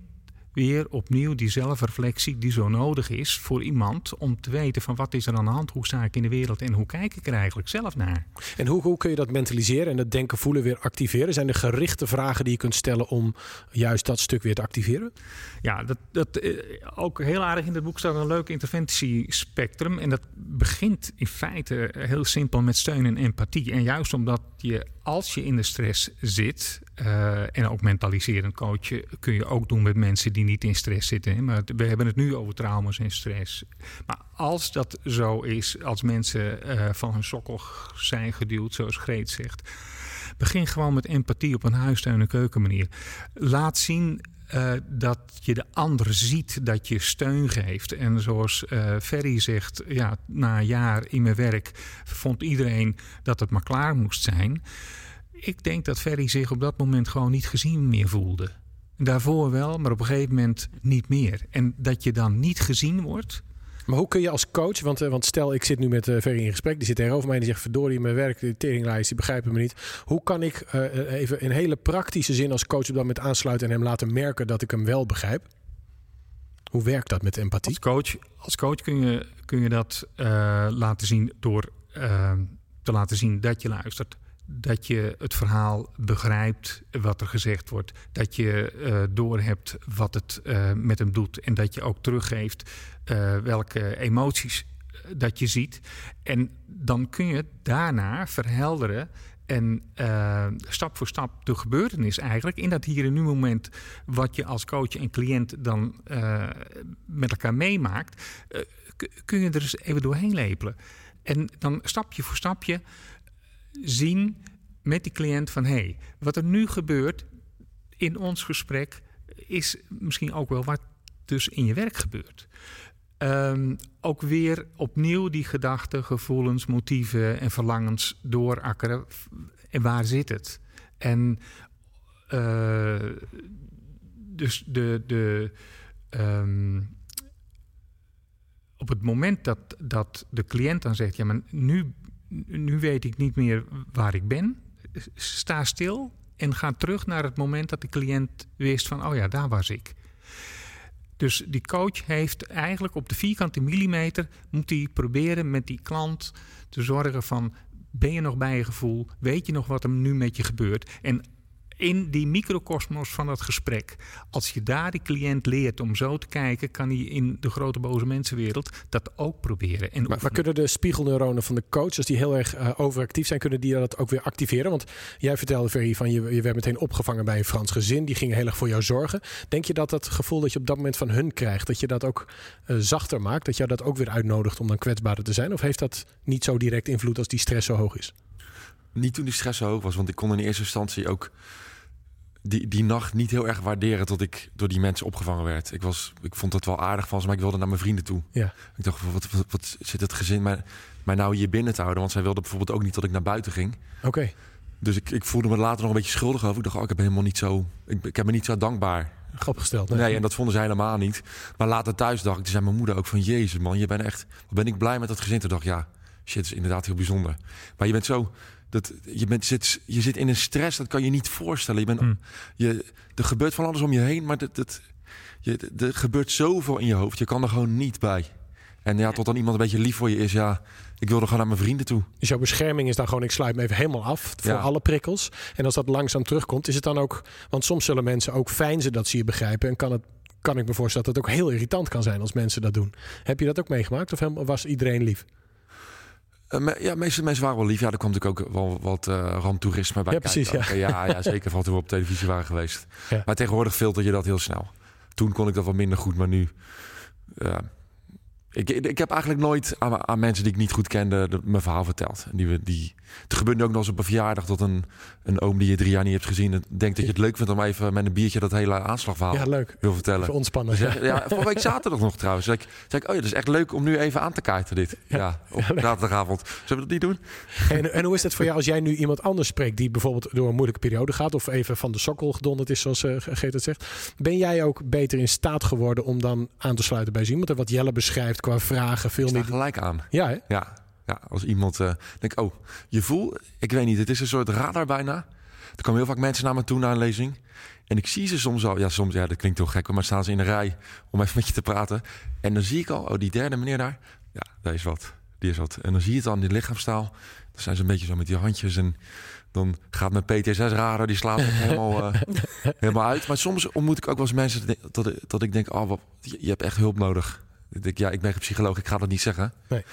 weer opnieuw die zelfreflectie die zo nodig is voor iemand om te weten van wat is er aan de hand, hoe sta ik in de wereld en hoe kijk ik er eigenlijk zelf naar.
En hoe, hoe kun je dat mentaliseren en dat denken voelen weer activeren? Zijn er gerichte vragen die je kunt stellen om juist dat stuk weer te activeren?
Ja, dat, dat eh, ook heel aardig in het boek staat een leuk interventiespectrum en dat begint in feite heel simpel met steun en empathie. En juist omdat je als je in de stress zit uh, en ook mentaliserend coachen kun je ook doen met mensen die niet in stress zitten. Hè? Maar we hebben het nu over trauma's en stress. Maar als dat zo is, als mensen uh, van hun sokkel zijn geduwd, zoals Greet zegt, begin gewoon met empathie op een huistuin- en keukenmanier. Laat zien uh, dat je de ander ziet, dat je steun geeft. En zoals uh, Ferry zegt, ja, na een jaar in mijn werk vond iedereen dat het maar klaar moest zijn. Ik denk dat Ferry zich op dat moment gewoon niet gezien meer voelde. Daarvoor wel, maar op een gegeven moment niet meer. En dat je dan niet gezien wordt,
maar hoe kun je als coach, want, uh, want stel ik zit nu met uh, Ferry in gesprek, die zit tegenover mij en die zegt verdorie, mijn werk, de teringlijst, die begrijpen me niet. Hoe kan ik uh, even in hele praktische zin als coach op dat moment aansluiten en hem laten merken dat ik hem wel begrijp? Hoe werkt dat met empathie?
Als coach, als coach kun, je, kun je dat laten zien door te laten zien dat je luistert dat je het verhaal begrijpt wat er gezegd wordt. Dat je uh, doorhebt wat het uh, met hem doet. En dat je ook teruggeeft uh, welke emoties dat je ziet. En dan kun je daarna verhelderen en stap voor stap de gebeurtenis eigenlijk in dat hier en nu moment wat je als coach en cliënt dan met elkaar meemaakt, kun je er eens even doorheen lepelen. En dan stapje voor stapje zien met die cliënt van hé, hey, wat er nu gebeurt in ons gesprek is misschien ook wel wat dus in je werk gebeurt. Um, ook weer opnieuw die gedachten, gevoelens, motieven en verlangens doorakkeren. En waar zit het? En uh, dus de. de um, op het moment dat, dat de cliënt dan zegt: Ja, maar nu, nu weet ik niet meer waar ik ben sta stil en ga terug naar het moment dat de cliënt wist van, oh ja, daar was ik. Dus die coach heeft eigenlijk op de vierkante millimeter moet hij proberen met die klant te zorgen van ben je nog bij je gevoel? Weet je nog wat er nu met je gebeurt? En in die microcosmos van dat gesprek. Als je daar die cliënt leert om zo te kijken, kan hij in de grote boze mensenwereld dat ook proberen. En
maar, maar, kunnen de spiegelneuronen van de coach, als die heel erg uh, overactief zijn, kunnen die dat ook weer activeren? Want jij vertelde, Ferry, van je, je werd meteen opgevangen bij een Frans gezin. Die gingen heel erg voor jou zorgen. Denk je dat dat gevoel dat je op dat moment van hun krijgt, dat je dat ook uh, zachter maakt? Dat jou dat ook weer uitnodigt om dan kwetsbaarder te zijn? Of heeft dat niet zo direct invloed als die stress zo hoog is?
Niet toen die stress zo hoog was, want ik kon in eerste instantie ook die, die nacht niet heel erg waarderen tot ik door die mensen opgevangen werd. Ik, was, ik vond het wel aardig van ze, maar ik wilde naar mijn vrienden toe.
Ja.
Ik dacht, wat, wat, wat zit het gezin mij, mij nou hier binnen te houden? Want zij wilde bijvoorbeeld ook niet dat ik naar buiten ging.
Oké.
Dus ik, ik voelde me later nog een beetje schuldig over. Ik dacht, oh, ik heb helemaal niet zo. Ik, ik heb me niet zo dankbaar.
Opgesteld.
Nee. en dat vonden zij helemaal niet. Maar later thuis dacht ik, toen zei mijn moeder ook van Jezus man, je bent echt. Wat ben ik blij met dat gezin. Toen dacht ik, ja, shit, is inderdaad heel bijzonder. Maar je bent zo. Dat, je, bent, zit, je zit in een stress, dat kan je niet voorstellen. Je bent,
Hmm.
je, er gebeurt van alles om je heen, maar dat, dat, je, er gebeurt zoveel in je hoofd. Je kan er gewoon niet bij. En ja, tot dan iemand een beetje lief voor je is, ja, ik wilde gewoon naar mijn vrienden toe.
Dus jouw bescherming is dan gewoon, ik sluit me even helemaal af voor
Ja.
alle prikkels. En als dat langzaam terugkomt, is het dan ook... Want soms zullen mensen ook fijn dat ze je begrijpen. En kan, het, kan ik me voorstellen dat het ook heel irritant kan zijn als mensen dat doen. Heb je dat ook meegemaakt of was iedereen lief?
Eh, ja, de meeste mensen waren wel lief. Ja, er kwam natuurlijk ook wel wat eh ramptoerisme bij
Ja,
kijken.
precies, ja.
Ook, ja, ja, zeker van toen we op televisie waren geweest.
Ja.
Maar tegenwoordig filter je dat heel snel. Toen kon ik dat wat minder goed, maar nu... ja. Ik, ik heb eigenlijk nooit aan, aan mensen die ik niet goed kende de- mijn verhaal verteld. En die, we- die, het gebeurt nu ook nog eens op een verjaardag dat een, een oom die je drie jaar niet hebt gezien... en denkt dat je het leuk vindt om even met een biertje dat hele aanslagverhaal
Ja, leuk.
wil vertellen.
Even ontspannen.
Zeg, ja, vorige week zaterdag nog trouwens. Zeg ik, zeg ik, oh ja, dat is echt leuk om nu even aan te kaarten dit. Ja, op zaterdagavond. Zullen we dat niet doen?
En, en hoe is het voor jou als jij nu iemand anders spreekt die bijvoorbeeld door een moeilijke periode gaat of even van de sokkel gedonderd is, zoals eh Geert het zegt? Ben jij ook beter in staat geworden om dan aan te sluiten bij zo iemand? En wat Jelle beschrijft qua vragen, veel meer.
gelijk aan.
Ja, hè?
Ja, ja als iemand eh denkt, oh, je voelt, ik weet niet, het is een soort radar bijna. Er komen heel vaak mensen naar me toe na een lezing. En ik zie ze soms al, ja, soms, ja, dat klinkt heel gek, maar staan ze in de rij om even met je te praten. En dan zie ik al, oh, die derde meneer daar, ja, daar is wat, die is wat. En dan zie je het al in die lichaamstaal. Dan zijn ze een beetje zo met die handjes en dan gaat mijn PTSS-radar, die slaat helemaal, eh, helemaal uit. Maar soms ontmoet ik ook wel eens mensen dat, dat, dat ik denk, oh, wat, je, je hebt echt hulp nodig. Ik denk, ja, ik ben geen psycholoog, ik ga dat niet zeggen.
Nee.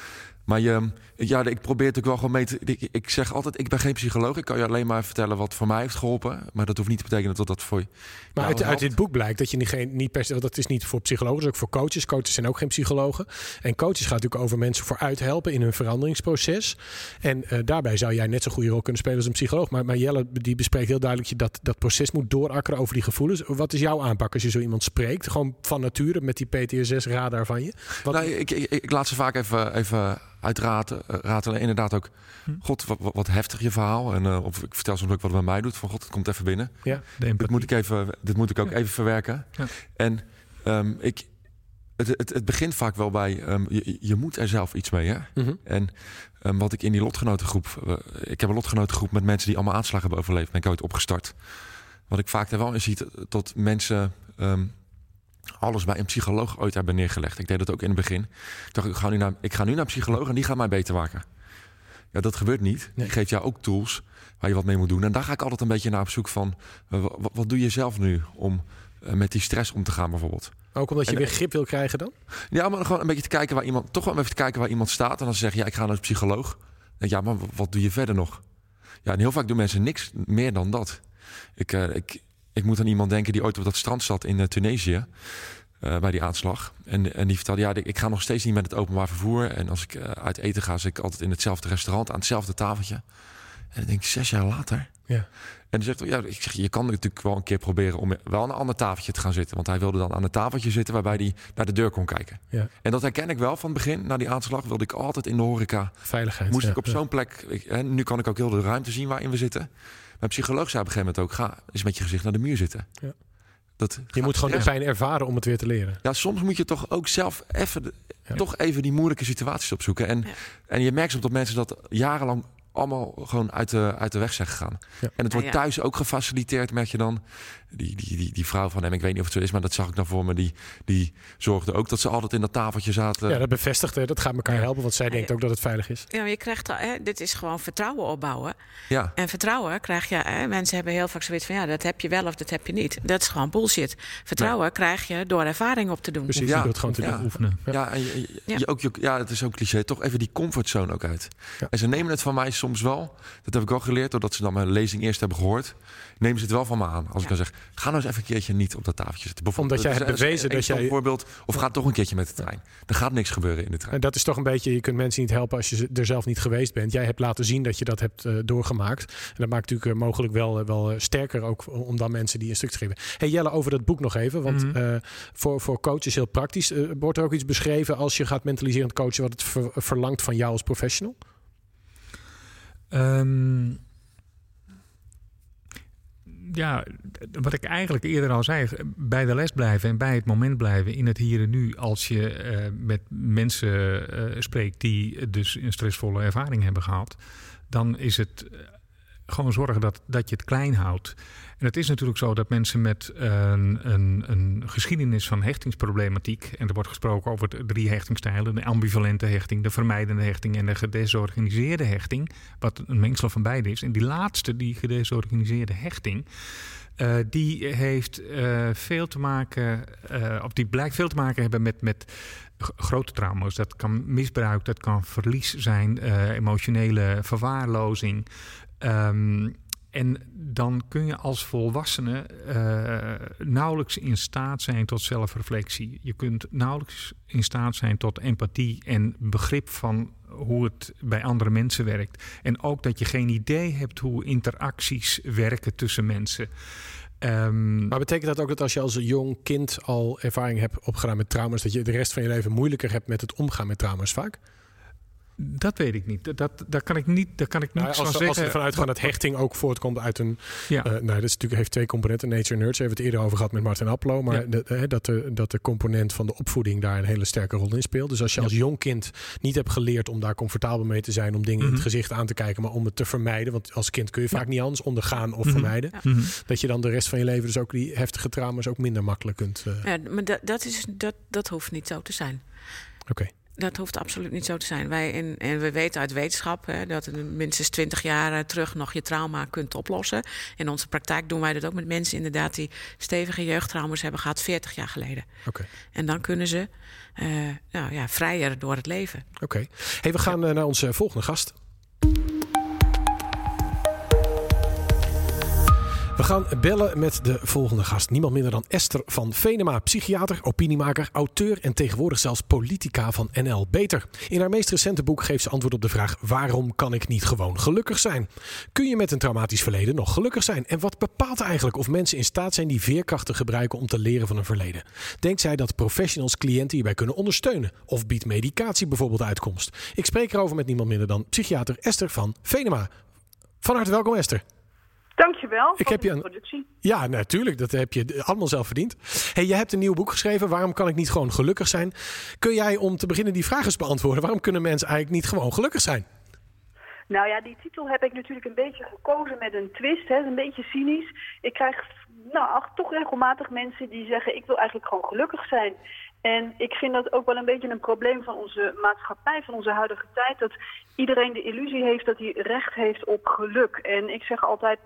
Maar je, ja, ik probeer natuurlijk wel gewoon mee te... Ik, ik zeg altijd, ik ben geen psycholoog. Ik kan je alleen maar vertellen wat voor mij heeft geholpen. Maar dat hoeft niet te betekenen dat dat voor je...
Maar uit, uit dit boek blijkt dat je niet, geen, niet per se, dat is niet voor psychologen, dat is ook voor coaches. Coaches zijn ook geen psychologen. En coaches gaat natuurlijk over mensen vooruit helpen in hun veranderingsproces. En eh, daarbij zou jij net zo goede rol kunnen spelen als een psycholoog. Maar, maar Jelle die bespreekt heel duidelijk dat dat proces moet doorakkeren over die gevoelens. Wat is jouw aanpak als je zo iemand spreekt? Gewoon van nature met die PTSS-radar van je? Wat,
Nou, ik, ik, ik laat ze vaak even, even uitraten. eh, ratelen. Inderdaad ook,
Hm.
god, wat, wat- heftig je verhaal. En, eh, of ik vertel soms ook wat het bij mij doet. Van god, het komt even binnen.
ja,
De
Dit moet ik, even, dit moet ik ook
Ja.
even verwerken.
Ja.
En ehm, ik, het, het, het begint vaak wel bij, ehm, je, je moet er zelf iets mee. Hè?
Mhm.
En ehm, wat ik in die lotgenotengroep... eh, ik heb een lotgenotengroep met mensen die allemaal aanslagen hebben overleefd. Ben ik ooit opgestart. Wat ik vaak daar wel in zie, dat mensen... ehm, alles bij een psycholoog ooit hebben neergelegd. Ik deed dat ook in het begin. Ik dacht, ik ga nu naar, ik ga nu naar een psycholoog en die gaat mij beter maken. Ja, dat gebeurt niet.
Nee.
Die geeft jou ook tools waar je wat mee moet doen. En daar ga ik altijd een beetje naar op zoek van... eh, wa- wat, doe je zelf nu om eh, met die stress om te gaan bijvoorbeeld?
ook omdat je
En-
weer grip wil krijgen dan?
Ja, maar gewoon een beetje te kijken waar iemand... Toch wel even te kijken waar iemand staat. En dan zeg je, ja, ik ga naar een psycholoog. Ik, ja, maar wa- wat doe je verder nog? Ja, en heel vaak doen mensen niks meer dan dat. Ik, eh, ik, ik moet aan iemand denken die ooit op dat strand zat in eh, Tunesië. eh, bij die aanslag. En, en die vertelde, ja, ik ga nog steeds niet met het openbaar vervoer. En als ik eh, uit eten ga, zit ik altijd in hetzelfde restaurant, aan hetzelfde tafeltje. En dan denk ik, zes jaar later.
Ja.
En dan zegt ja, ik zeg, je kan natuurlijk wel een keer proberen om wel aan een ander tafeltje te gaan zitten. Want hij wilde dan aan een tafeltje zitten waarbij hij naar de deur kon kijken.
Ja.
En dat herken ik wel van het begin. Na die aanslag wilde ik altijd in de horeca.
Veiligheid.
Moest
ja,
ik op zo'n plek. Ik, hè, nu kan ik ook heel de ruimte zien waarin we zitten. Mijn psycholoog zei op een gegeven moment ook: ga eens met je gezicht naar de muur zitten.
Ja.
Dat
Je moet gewoon de pijn ervaren om het weer te leren.
Ja, soms moet je toch ook zelf even, de-
Ja.
toch even die moeilijke situaties opzoeken. En,
Ja.
en je merkt soms dat mensen dat jarenlang allemaal gewoon uit de, uit de weg zijn gegaan.
Ja.
En het wordt
ja.
thuis ook gefaciliteerd, merk je dan. Die, die, die, die vrouw van hem, ik weet niet of het zo is, maar dat zag ik dan voor me. Die, die zorgde ook dat ze altijd in dat tafeltje zaten.
Ja, dat bevestigt, hè. dat gaat elkaar helpen, want zij
Ja,
denkt
ja.
ook dat het veilig is.
Ja, maar je krijgt hè, dit is gewoon vertrouwen opbouwen.
Ja.
En vertrouwen krijg je, hè, mensen hebben heel vaak zoiets van ja, dat heb je wel of dat heb je niet. Dat is gewoon bullshit. Vertrouwen krijg je door ervaring op te doen.
Precies,
Ja.
doet gewoon te doen.
Oefenen.
Ja.
Ja, en je, je-
Ja.
je ook, je, ja, het is zo'n cliché. Toch even die comfortzone ook uit.
Ja.
En ze nemen het van mij soms wel. Dat heb ik wel geleerd, doordat ze dan mijn lezing eerst hebben gehoord. Nemen ze het wel van me aan. Als ik dan zeg, ga nou eens even een keertje niet op dat tafeltje zitten. Bijvoorbeeld,
Omdat jij hebt bewezen dat jij-
Bijvoorbeeld, of ga toch een keertje met de trein. Er gaat niks gebeuren in de trein.
En dat is toch een beetje, je kunt mensen niet helpen als je er zelf niet geweest bent. Jij hebt laten zien dat je dat hebt eh, doorgemaakt. En dat maakt natuurlijk eh, mogelijk wel, eh, wel sterker ook om dan mensen die een stuk te geven. Hey Jelle, over dat boek nog even. Want
Mhm.
eh, voor, voor coaches heel praktisch. wordt er ook iets beschreven als je gaat mentaliserend coachen wat het ver- verlangt van jou als professional?
Ehm, ja, wat ik eigenlijk eerder al zei, bij de les blijven en bij het moment blijven in het hier en nu. Als je uh, met mensen uh, spreekt die dus een stressvolle ervaring hebben gehad, dan is het gewoon zorgen dat, dat je het klein houdt. En het is natuurlijk zo dat mensen met een, een, een geschiedenis van hechtingsproblematiek, en er wordt gesproken over drie hechtingstijlen, de ambivalente hechting, de vermijdende hechting en de gedesorganiseerde hechting, wat een mengsel van beide is. En die laatste, die gedesorganiseerde hechting, uh, die heeft uh, veel te maken, uh, of die blijkt veel te maken hebben met, met grote trauma's. Dat kan misbruik, dat kan verlies zijn, emotionele verwaarlozing. Um, en dan kun je als volwassene uh, nauwelijks in staat zijn tot zelfreflectie. Je kunt nauwelijks in staat zijn tot empathie en begrip van hoe het bij andere mensen werkt. En ook dat je geen idee hebt hoe interacties werken tussen mensen.
Um, maar betekent dat ook dat als je als jong kind al ervaring hebt opgedaan met trauma's, dat je de rest van je leven moeilijker hebt met het omgaan met trauma's vaak?
Dat weet ik niet. Dat, daar kan ik niet, daar kan ik niet
nou, als,
zeggen.
Als we ervan uitgaan dat hechting ook voortkomt uit een... Ja. Uh, nou, dat is natuurlijk, heeft twee componenten. Nature Nerds hebben we het eerder over gehad met Martin Applo. Maar ja. de, dat, de, dat de component van de opvoeding daar een hele sterke rol in speelt. Dus als je ja. als jong kind niet hebt geleerd om daar comfortabel mee te zijn... om dingen mm -hmm. in het mhm. gezicht aan te kijken, maar om het te vermijden. Want als kind kun je vaak niet anders ondergaan of mm -hmm. vermijden. Mm -hmm. Dat je dan de rest van je leven dus ook die heftige trauma's ook minder makkelijk kunt... Uh...
Ja, maar dat, dat, is, dat, dat hoeft niet zo te zijn.
Oké. Okay.
Dat hoeft absoluut niet zo te zijn. Wij in, en we weten uit wetenschap hè, dat minstens 20 jaar terug nog je trauma kunt oplossen. In onze praktijk doen wij dat ook met mensen inderdaad die stevige jeugdtrauma's hebben gehad 40 jaar geleden.
Okay.
En dan kunnen ze uh, nou, ja, vrijer door het leven.
Oké. Okay. Hey, we gaan uh, naar onze volgende gast. We gaan bellen met de volgende gast. Niemand minder dan Esther van Venema, psychiater, opiniemaker, auteur en tegenwoordig zelfs politica van NL Beter. In haar meest recente boek geeft ze antwoord op de vraag: waarom kan ik niet gewoon gelukkig zijn? Kun je met een traumatisch verleden nog gelukkig zijn? En wat bepaalt eigenlijk of mensen in staat zijn die veerkrachten gebruiken om te leren van een verleden? Denkt zij dat professionals cliënten hierbij kunnen ondersteunen? Of biedt medicatie bijvoorbeeld uitkomst? Ik spreek erover met niemand minder dan psychiater Esther van Venema. Van harte welkom Esther.
Dankjewel.
Ik heb je een
productie.
Ja, natuurlijk. Dat heb je allemaal zelf verdiend. Hey, je hebt een nieuw boek geschreven. Waarom kan ik niet gewoon gelukkig zijn? Kun jij om te beginnen die vraag eens beantwoorden? Waarom kunnen mensen eigenlijk niet gewoon gelukkig zijn?
Nou ja, die titel heb ik natuurlijk een beetje gekozen met een twist. Hè. Een beetje cynisch. Ik krijg nou, toch regelmatig mensen die zeggen... ik wil eigenlijk gewoon gelukkig zijn. En ik vind dat ook wel een beetje een probleem van onze maatschappij, van onze huidige tijd. Dat iedereen de illusie heeft dat hij recht heeft op geluk. En ik zeg altijd,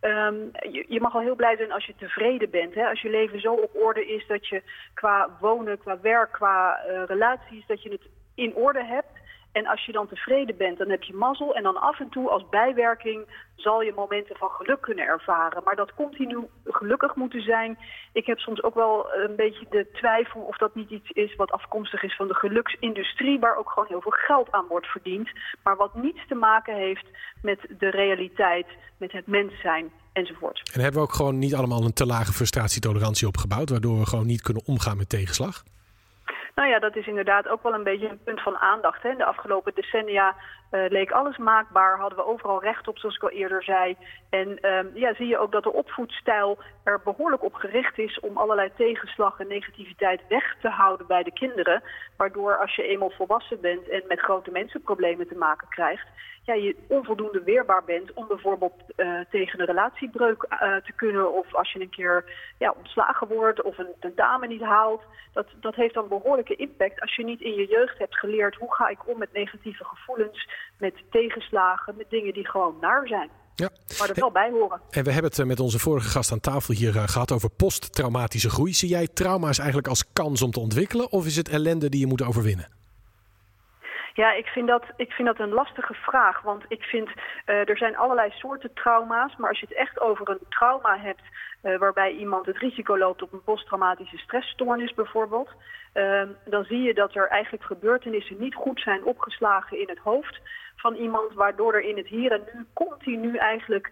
um, je, mag al heel blij zijn als je tevreden bent. Hè? Als je leven zo op orde is dat je qua wonen, qua werk, qua uh, relaties, dat je het in orde hebt. En als je dan tevreden bent, dan heb je mazzel. En dan af en toe als bijwerking zal je momenten van geluk kunnen ervaren. Maar dat continu gelukkig moeten zijn. Ik heb soms ook wel een beetje de twijfel of dat niet iets is wat afkomstig is van de geluksindustrie. Waar ook gewoon heel veel geld aan wordt verdiend. Maar wat niets te maken heeft met de realiteit, met het mens zijn enzovoort.
En hebben we ook gewoon niet allemaal een te lage frustratietolerantie opgebouwd. Waardoor we gewoon niet kunnen omgaan met tegenslag?
Nou ja, dat is inderdaad ook wel een beetje een punt van aandacht. Hè. De afgelopen decennia uh, leek alles maakbaar, hadden we overal recht op, zoals ik al eerder zei. En uh, ja, zie je ook dat de opvoedstijl er behoorlijk op gericht is om allerlei tegenslag en negativiteit weg te houden bij de kinderen. Waardoor als je eenmaal volwassen bent en met grote mensenproblemen te maken krijgt, ja, je onvoldoende weerbaar bent om bijvoorbeeld uh, tegen een relatiebreuk uh, te kunnen. Of als je een keer ja, ontslagen wordt of een tentamen niet haalt. Dat, dat heeft dan behoorlijke impact als je niet in je jeugd hebt geleerd hoe ga ik om met negatieve gevoelens, met tegenslagen, met dingen die gewoon naar zijn.
Ja.
Maar er wel bij horen.
En we hebben het met onze vorige gast aan tafel hier uh, gehad over posttraumatische groei. Zie jij trauma's eigenlijk als kans om te ontwikkelen of is het ellende die je moet overwinnen?
Ja, ik vind, dat, ik vind dat een lastige vraag. Want ik vind, uh, er zijn allerlei soorten trauma's. Maar als je het echt over een trauma hebt... Uh, waarbij iemand het risico loopt op een posttraumatische stressstoornis bijvoorbeeld... Uh, dan zie je dat er eigenlijk gebeurtenissen niet goed zijn opgeslagen in het hoofd van iemand... waardoor er in het hier en nu continu eigenlijk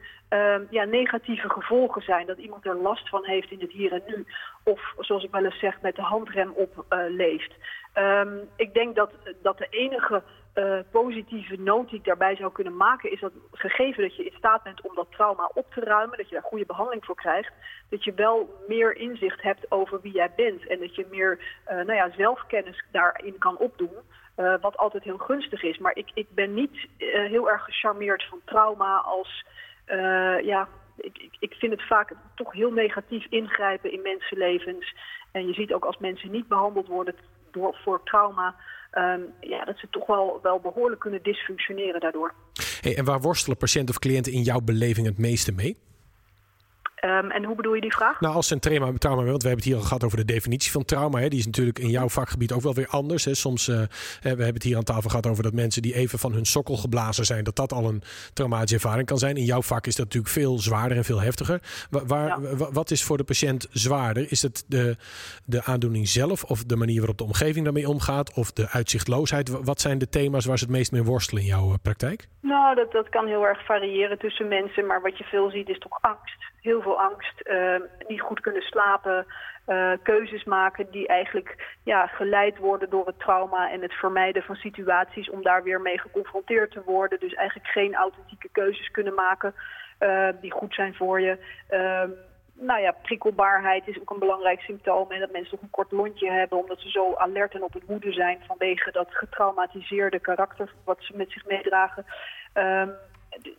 ja, negatieve gevolgen zijn. Dat iemand er last van heeft in het hier en nu. Of zoals ik wel eens zeg, met de handrem op leeft. Um, ik denk dat, dat de enige uh, positieve noot die ik daarbij zou kunnen maken, is dat gegeven dat je in staat bent om dat trauma op te ruimen, dat je daar goede behandeling voor krijgt, dat je wel meer inzicht hebt over wie jij bent en dat je meer uh, nou ja, zelfkennis daarin kan opdoen. Uh, wat altijd heel gunstig is. Maar ik, ik ben niet heel erg gecharmeerd van trauma als ja, ik, ik, ik vind het vaak toch heel negatief ingrijpen in mensenlevens. En je ziet ook als mensen niet behandeld worden door, voor trauma, um, ja, dat ze toch wel, wel behoorlijk kunnen dysfunctioneren daardoor.
Hey, en waar worstelen patiënten of cliënten in jouw beleving het meeste mee?
Um, en hoe bedoel je die vraag?
Nou, als een trauma, trauma want we hebben het hier al gehad over de definitie van trauma. Hè. Die is natuurlijk in jouw vakgebied ook wel weer anders. Hè. Soms, uh, we hebben het hier aan tafel gehad over dat mensen die even van hun sokkel geblazen zijn, dat dat al een traumatische ervaring kan zijn. In jouw vak is dat natuurlijk veel zwaarder en veel heftiger. Waar, ja. Wat is voor de patiënt zwaarder? Is het de, de aandoening zelf of de manier waarop de omgeving daarmee omgaat of de uitzichtloosheid? Wat zijn de thema's waar ze het meest mee worstelen in jouw uh, praktijk?
Nou, dat, dat kan heel erg variëren tussen mensen, maar wat je veel ziet is toch angst heel veel angst, uh, niet goed kunnen slapen, uh, keuzes maken die eigenlijk ja, geleid worden door het trauma en het vermijden van situaties om daar weer mee geconfronteerd te worden. Dus eigenlijk geen authentieke keuzes kunnen maken uh, die goed zijn voor je. Ehm, nou ja, prikkelbaarheid is ook een belangrijk symptoom. En dat mensen toch een kort lontje hebben omdat ze zo alert en op het hoede zijn vanwege dat getraumatiseerde karakter wat ze met zich meedragen.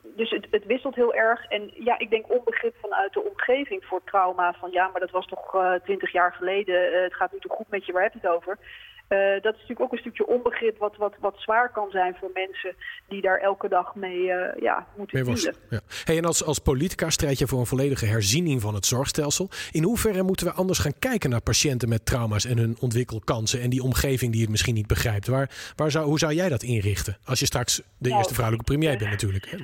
Dus het, het, wisselt heel erg. En ja, ik denk onbegrip vanuit de omgeving voor trauma. Van ja, maar dat was toch uh, twintig jaar geleden. Uh, het gaat nu toch goed met je, waar heb je het over? Uh, dat is natuurlijk ook een stukje onbegrip wat, wat, wat zwaar kan zijn voor mensen die daar elke dag mee uh, ja, moeten dealen.
Ja. Hey, en als, als politica strijd je voor een volledige herziening van het zorgstelsel. In hoeverre moeten we anders gaan kijken naar patiënten met trauma's en hun ontwikkelkansen en die omgeving die het misschien niet begrijpt? Waar, waar zou, hoe zou jij dat inrichten? Als je straks de nou, eerste vrouwelijke premier bent natuurlijk. Hè?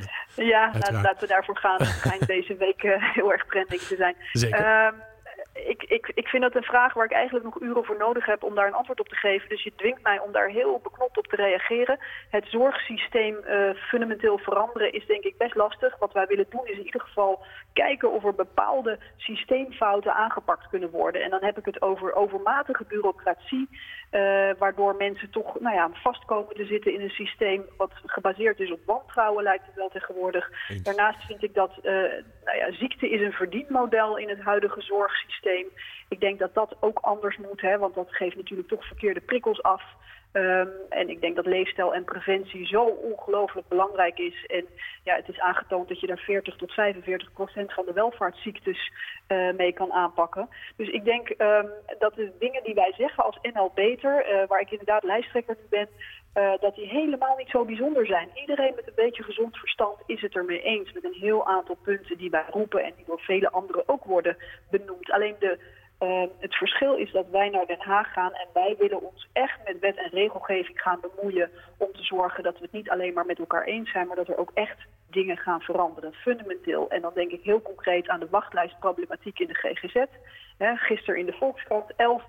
Ja, laten, laten we daarvoor gaan. Het schijnt deze week uh, heel erg trending te zijn.
Zeker.
Uh, ik, ik, ik vind dat een vraag waar ik eigenlijk nog uren voor nodig heb om daar een antwoord op te geven. Dus je dwingt mij om daar heel beknopt op te reageren. Het zorgsysteem uh, fundamenteel veranderen is denk ik best lastig. Wat wij willen doen is in ieder geval kijken of er bepaalde systeemfouten aangepakt kunnen worden. En dan heb ik het over overmatige bureaucratie. Uh, waardoor mensen toch nou ja, vastkomen te zitten in een systeem wat gebaseerd is op wantrouwen, lijkt het wel tegenwoordig. Daarnaast vind ik dat uh, nou ja, ziekte is een verdienmodel in het huidige zorgsysteem. Ik denk dat dat ook anders moet, hè, want dat geeft natuurlijk toch verkeerde prikkels af. Um, en ik denk dat leefstijl en preventie zo ongelooflijk belangrijk is. En ja, het is aangetoond dat je daar 40 tot 45 procent van de welvaartsziektes uh, mee kan aanpakken. Dus ik denk um, dat de dingen die wij zeggen als NL Beter, uh, waar ik inderdaad lijsttrekker nu ben, uh, dat die helemaal niet zo bijzonder zijn. Iedereen met een beetje gezond verstand is het ermee eens met een heel aantal punten die wij roepen en die door vele anderen ook worden benoemd. Alleen de Uh, het verschil is dat wij naar Den Haag gaan en wij willen ons echt met wet en regelgeving gaan bemoeien om te zorgen dat we het niet alleen maar met elkaar eens zijn, maar dat er ook echt dingen gaan veranderen, fundamenteel. En dan denk ik heel concreet aan de wachtlijstproblematiek in de GGZ. He, gisteren in de Volkskrant 11,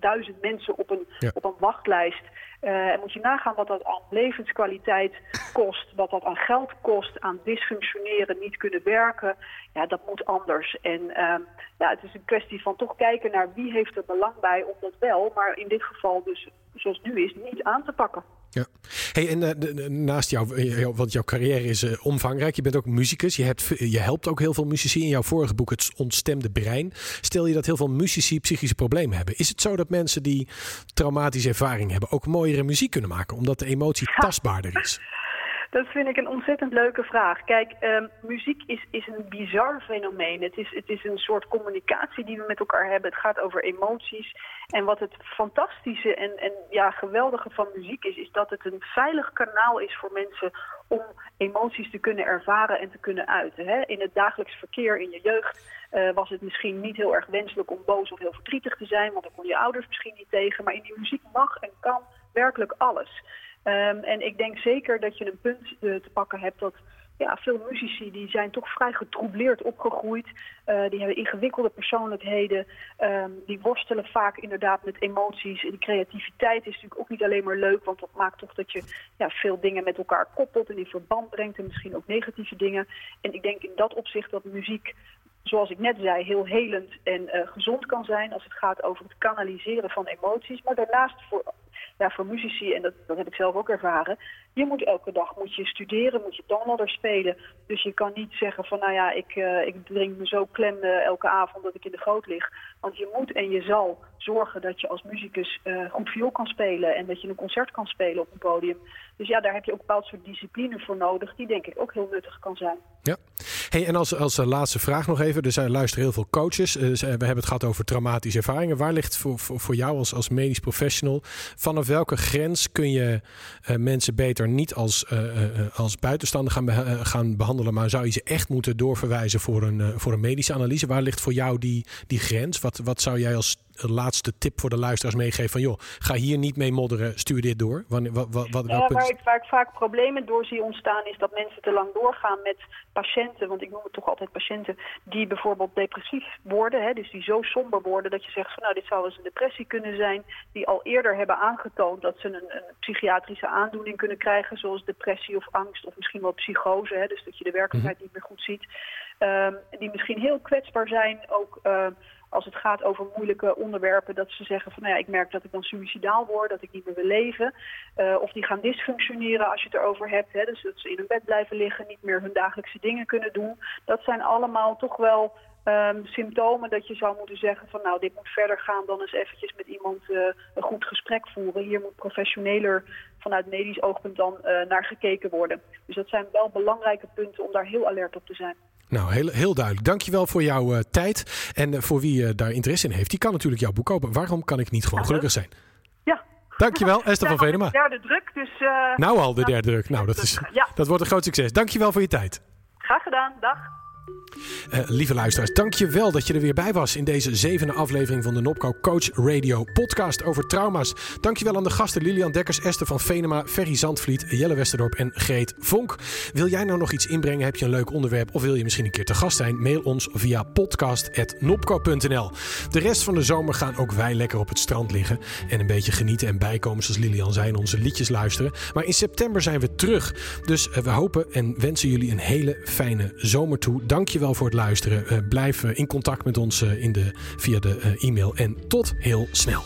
11.000 mensen op een, ja. op een wachtlijst. Uh, en moet je nagaan wat dat aan levenskwaliteit kost, wat dat aan geld kost, aan dysfunctioneren, niet kunnen werken. Ja, dat moet anders. En uh, ja, het is een kwestie van toch kijken naar wie heeft er belang bij om dat wel, maar in dit geval dus zoals nu is, niet aan te pakken.
Ja. Hey, en uh, de, de, naast jou, want jouw carrière is uh, omvangrijk. Je bent ook muzikus. Je, hebt, je helpt ook heel veel muzici. In jouw vorige boek, Het Ontstemde Brein, stel je dat heel veel muzici psychische problemen hebben. Is het zo dat mensen die traumatische ervaring hebben ook mooiere muziek kunnen maken, omdat de emotie tastbaarder is?
Dat vind ik een ontzettend leuke vraag. Kijk, um, muziek is, is een bizar fenomeen. Het is, het is een soort communicatie die we met elkaar hebben. Het gaat over emoties. En wat het fantastische en, en ja, geweldige van muziek is, is dat het een veilig kanaal is voor mensen om emoties te kunnen ervaren en te kunnen uiten. Hè? In het dagelijks verkeer in je jeugd uh, was het misschien niet heel erg wenselijk om boos of heel verdrietig te zijn, want dan kon je ouders misschien niet tegen. Maar in die muziek mag en kan werkelijk alles. Um, en ik denk zeker dat je een punt uh, te pakken hebt dat ja, veel muzici die zijn toch vrij getroubleerd opgegroeid. Uh, die hebben ingewikkelde persoonlijkheden. Um, die worstelen vaak inderdaad met emoties. En die creativiteit is natuurlijk ook niet alleen maar leuk. Want dat maakt toch dat je ja, veel dingen met elkaar koppelt en in verband brengt. En misschien ook negatieve dingen. En ik denk in dat opzicht dat muziek zoals ik net zei, heel helend en uh, gezond kan zijn als het gaat over het kanaliseren van emoties. Maar daarnaast voor ja, voor muzici, en dat, dat heb ik zelf ook ervaren, je moet elke dag moet je studeren, moet je toonladder spelen. Dus je kan niet zeggen van nou ja, ik, uh, ik drink me zo klem uh, elke avond dat ik in de goot lig. Want je moet en je zal zorgen dat je als muzikus uh, goed viool kan spelen en dat je een concert kan spelen op een podium. Dus ja, daar heb je ook een bepaald soort discipline voor nodig, die denk ik ook heel nuttig kan zijn.
Ja, hey, en als, als laatste vraag nog even. Er zijn, luisteren heel veel coaches. we hebben het gehad over traumatische ervaringen. Waar ligt voor, voor, voor jou als, als medisch professional, vanaf welke grens kun je mensen beter niet als, als buitenstaander gaan, gaan behandelen, maar zou je ze echt moeten doorverwijzen voor een, voor een medische analyse? Waar ligt voor jou die, die grens? Wat, wat zou jij als laatste tip voor de luisteraars meegeven? Van joh, ga hier niet mee modderen, stuur dit door. Wanneer, wat, wat, wat,
ja, waar, ik, waar ik vaak problemen door zie ontstaan is dat mensen te lang doorgaan met patiënten, want ik noem het toch altijd patiënten, die bijvoorbeeld depressief worden, hè, dus die zo somber worden dat je zegt van nou dit zou eens een depressie kunnen zijn, die al eerder hebben aangetoond dat ze een, een psychiatrische aandoening kunnen krijgen, zoals depressie of angst of misschien wel psychose, hè, dus dat je de werkelijkheid niet meer goed ziet. Um, die misschien heel kwetsbaar zijn, ook uh, als het gaat over moeilijke onderwerpen, dat ze zeggen van nou ja, ik merk dat ik dan suicidaal word, dat ik niet meer wil leven. Uh, of die gaan dysfunctioneren als je het erover hebt. Hè, dus dat ze in hun bed blijven liggen, niet meer hun dagelijkse dingen kunnen doen. Dat zijn allemaal toch wel um, symptomen dat je zou moeten zeggen van nou dit moet verder gaan dan eens eventjes met iemand uh, een goed gesprek voeren. Hier moet professioneler vanuit medisch oogpunt dan uh, naar gekeken worden. Dus dat zijn wel belangrijke punten om daar heel alert op te zijn.
Nou, heel, heel duidelijk. Dankjewel voor jouw uh, tijd. En uh, voor wie uh, daar interesse in heeft, die kan natuurlijk jouw boek kopen. Waarom kan ik niet gewoon gelukkig zijn?
Ja.
Dankjewel, Esther
ja,
van Venema.
De derde druk, dus...
nou al, de derde druk. Nou, dat, is,
ja.
dat wordt een groot succes. Dankjewel voor je tijd.
Graag gedaan. Dag.
Uh, lieve luisteraars, dank je wel dat je er weer bij was in deze zevende aflevering van de Nopco Coach Radio podcast over trauma's. Dank je wel aan de gasten Lilian Dekkers, Esther van Venema, Ferry Zandvliet, Jelle Westerdorp en Greet Vonk. Wil jij nou nog iets inbrengen? Heb je een leuk onderwerp of wil je misschien een keer te gast zijn? Mail ons via podcast.nopco.nl. De rest van de zomer gaan ook wij lekker op het strand liggen en een beetje genieten en bijkomen zoals Lilian zei en onze liedjes luisteren. Maar in september zijn we terug, dus uh, we hopen en wensen jullie een hele fijne zomer toe. Dank wel voor het luisteren. Uh, blijf uh, in contact met ons uh, in de, via de e-mail. En tot heel snel.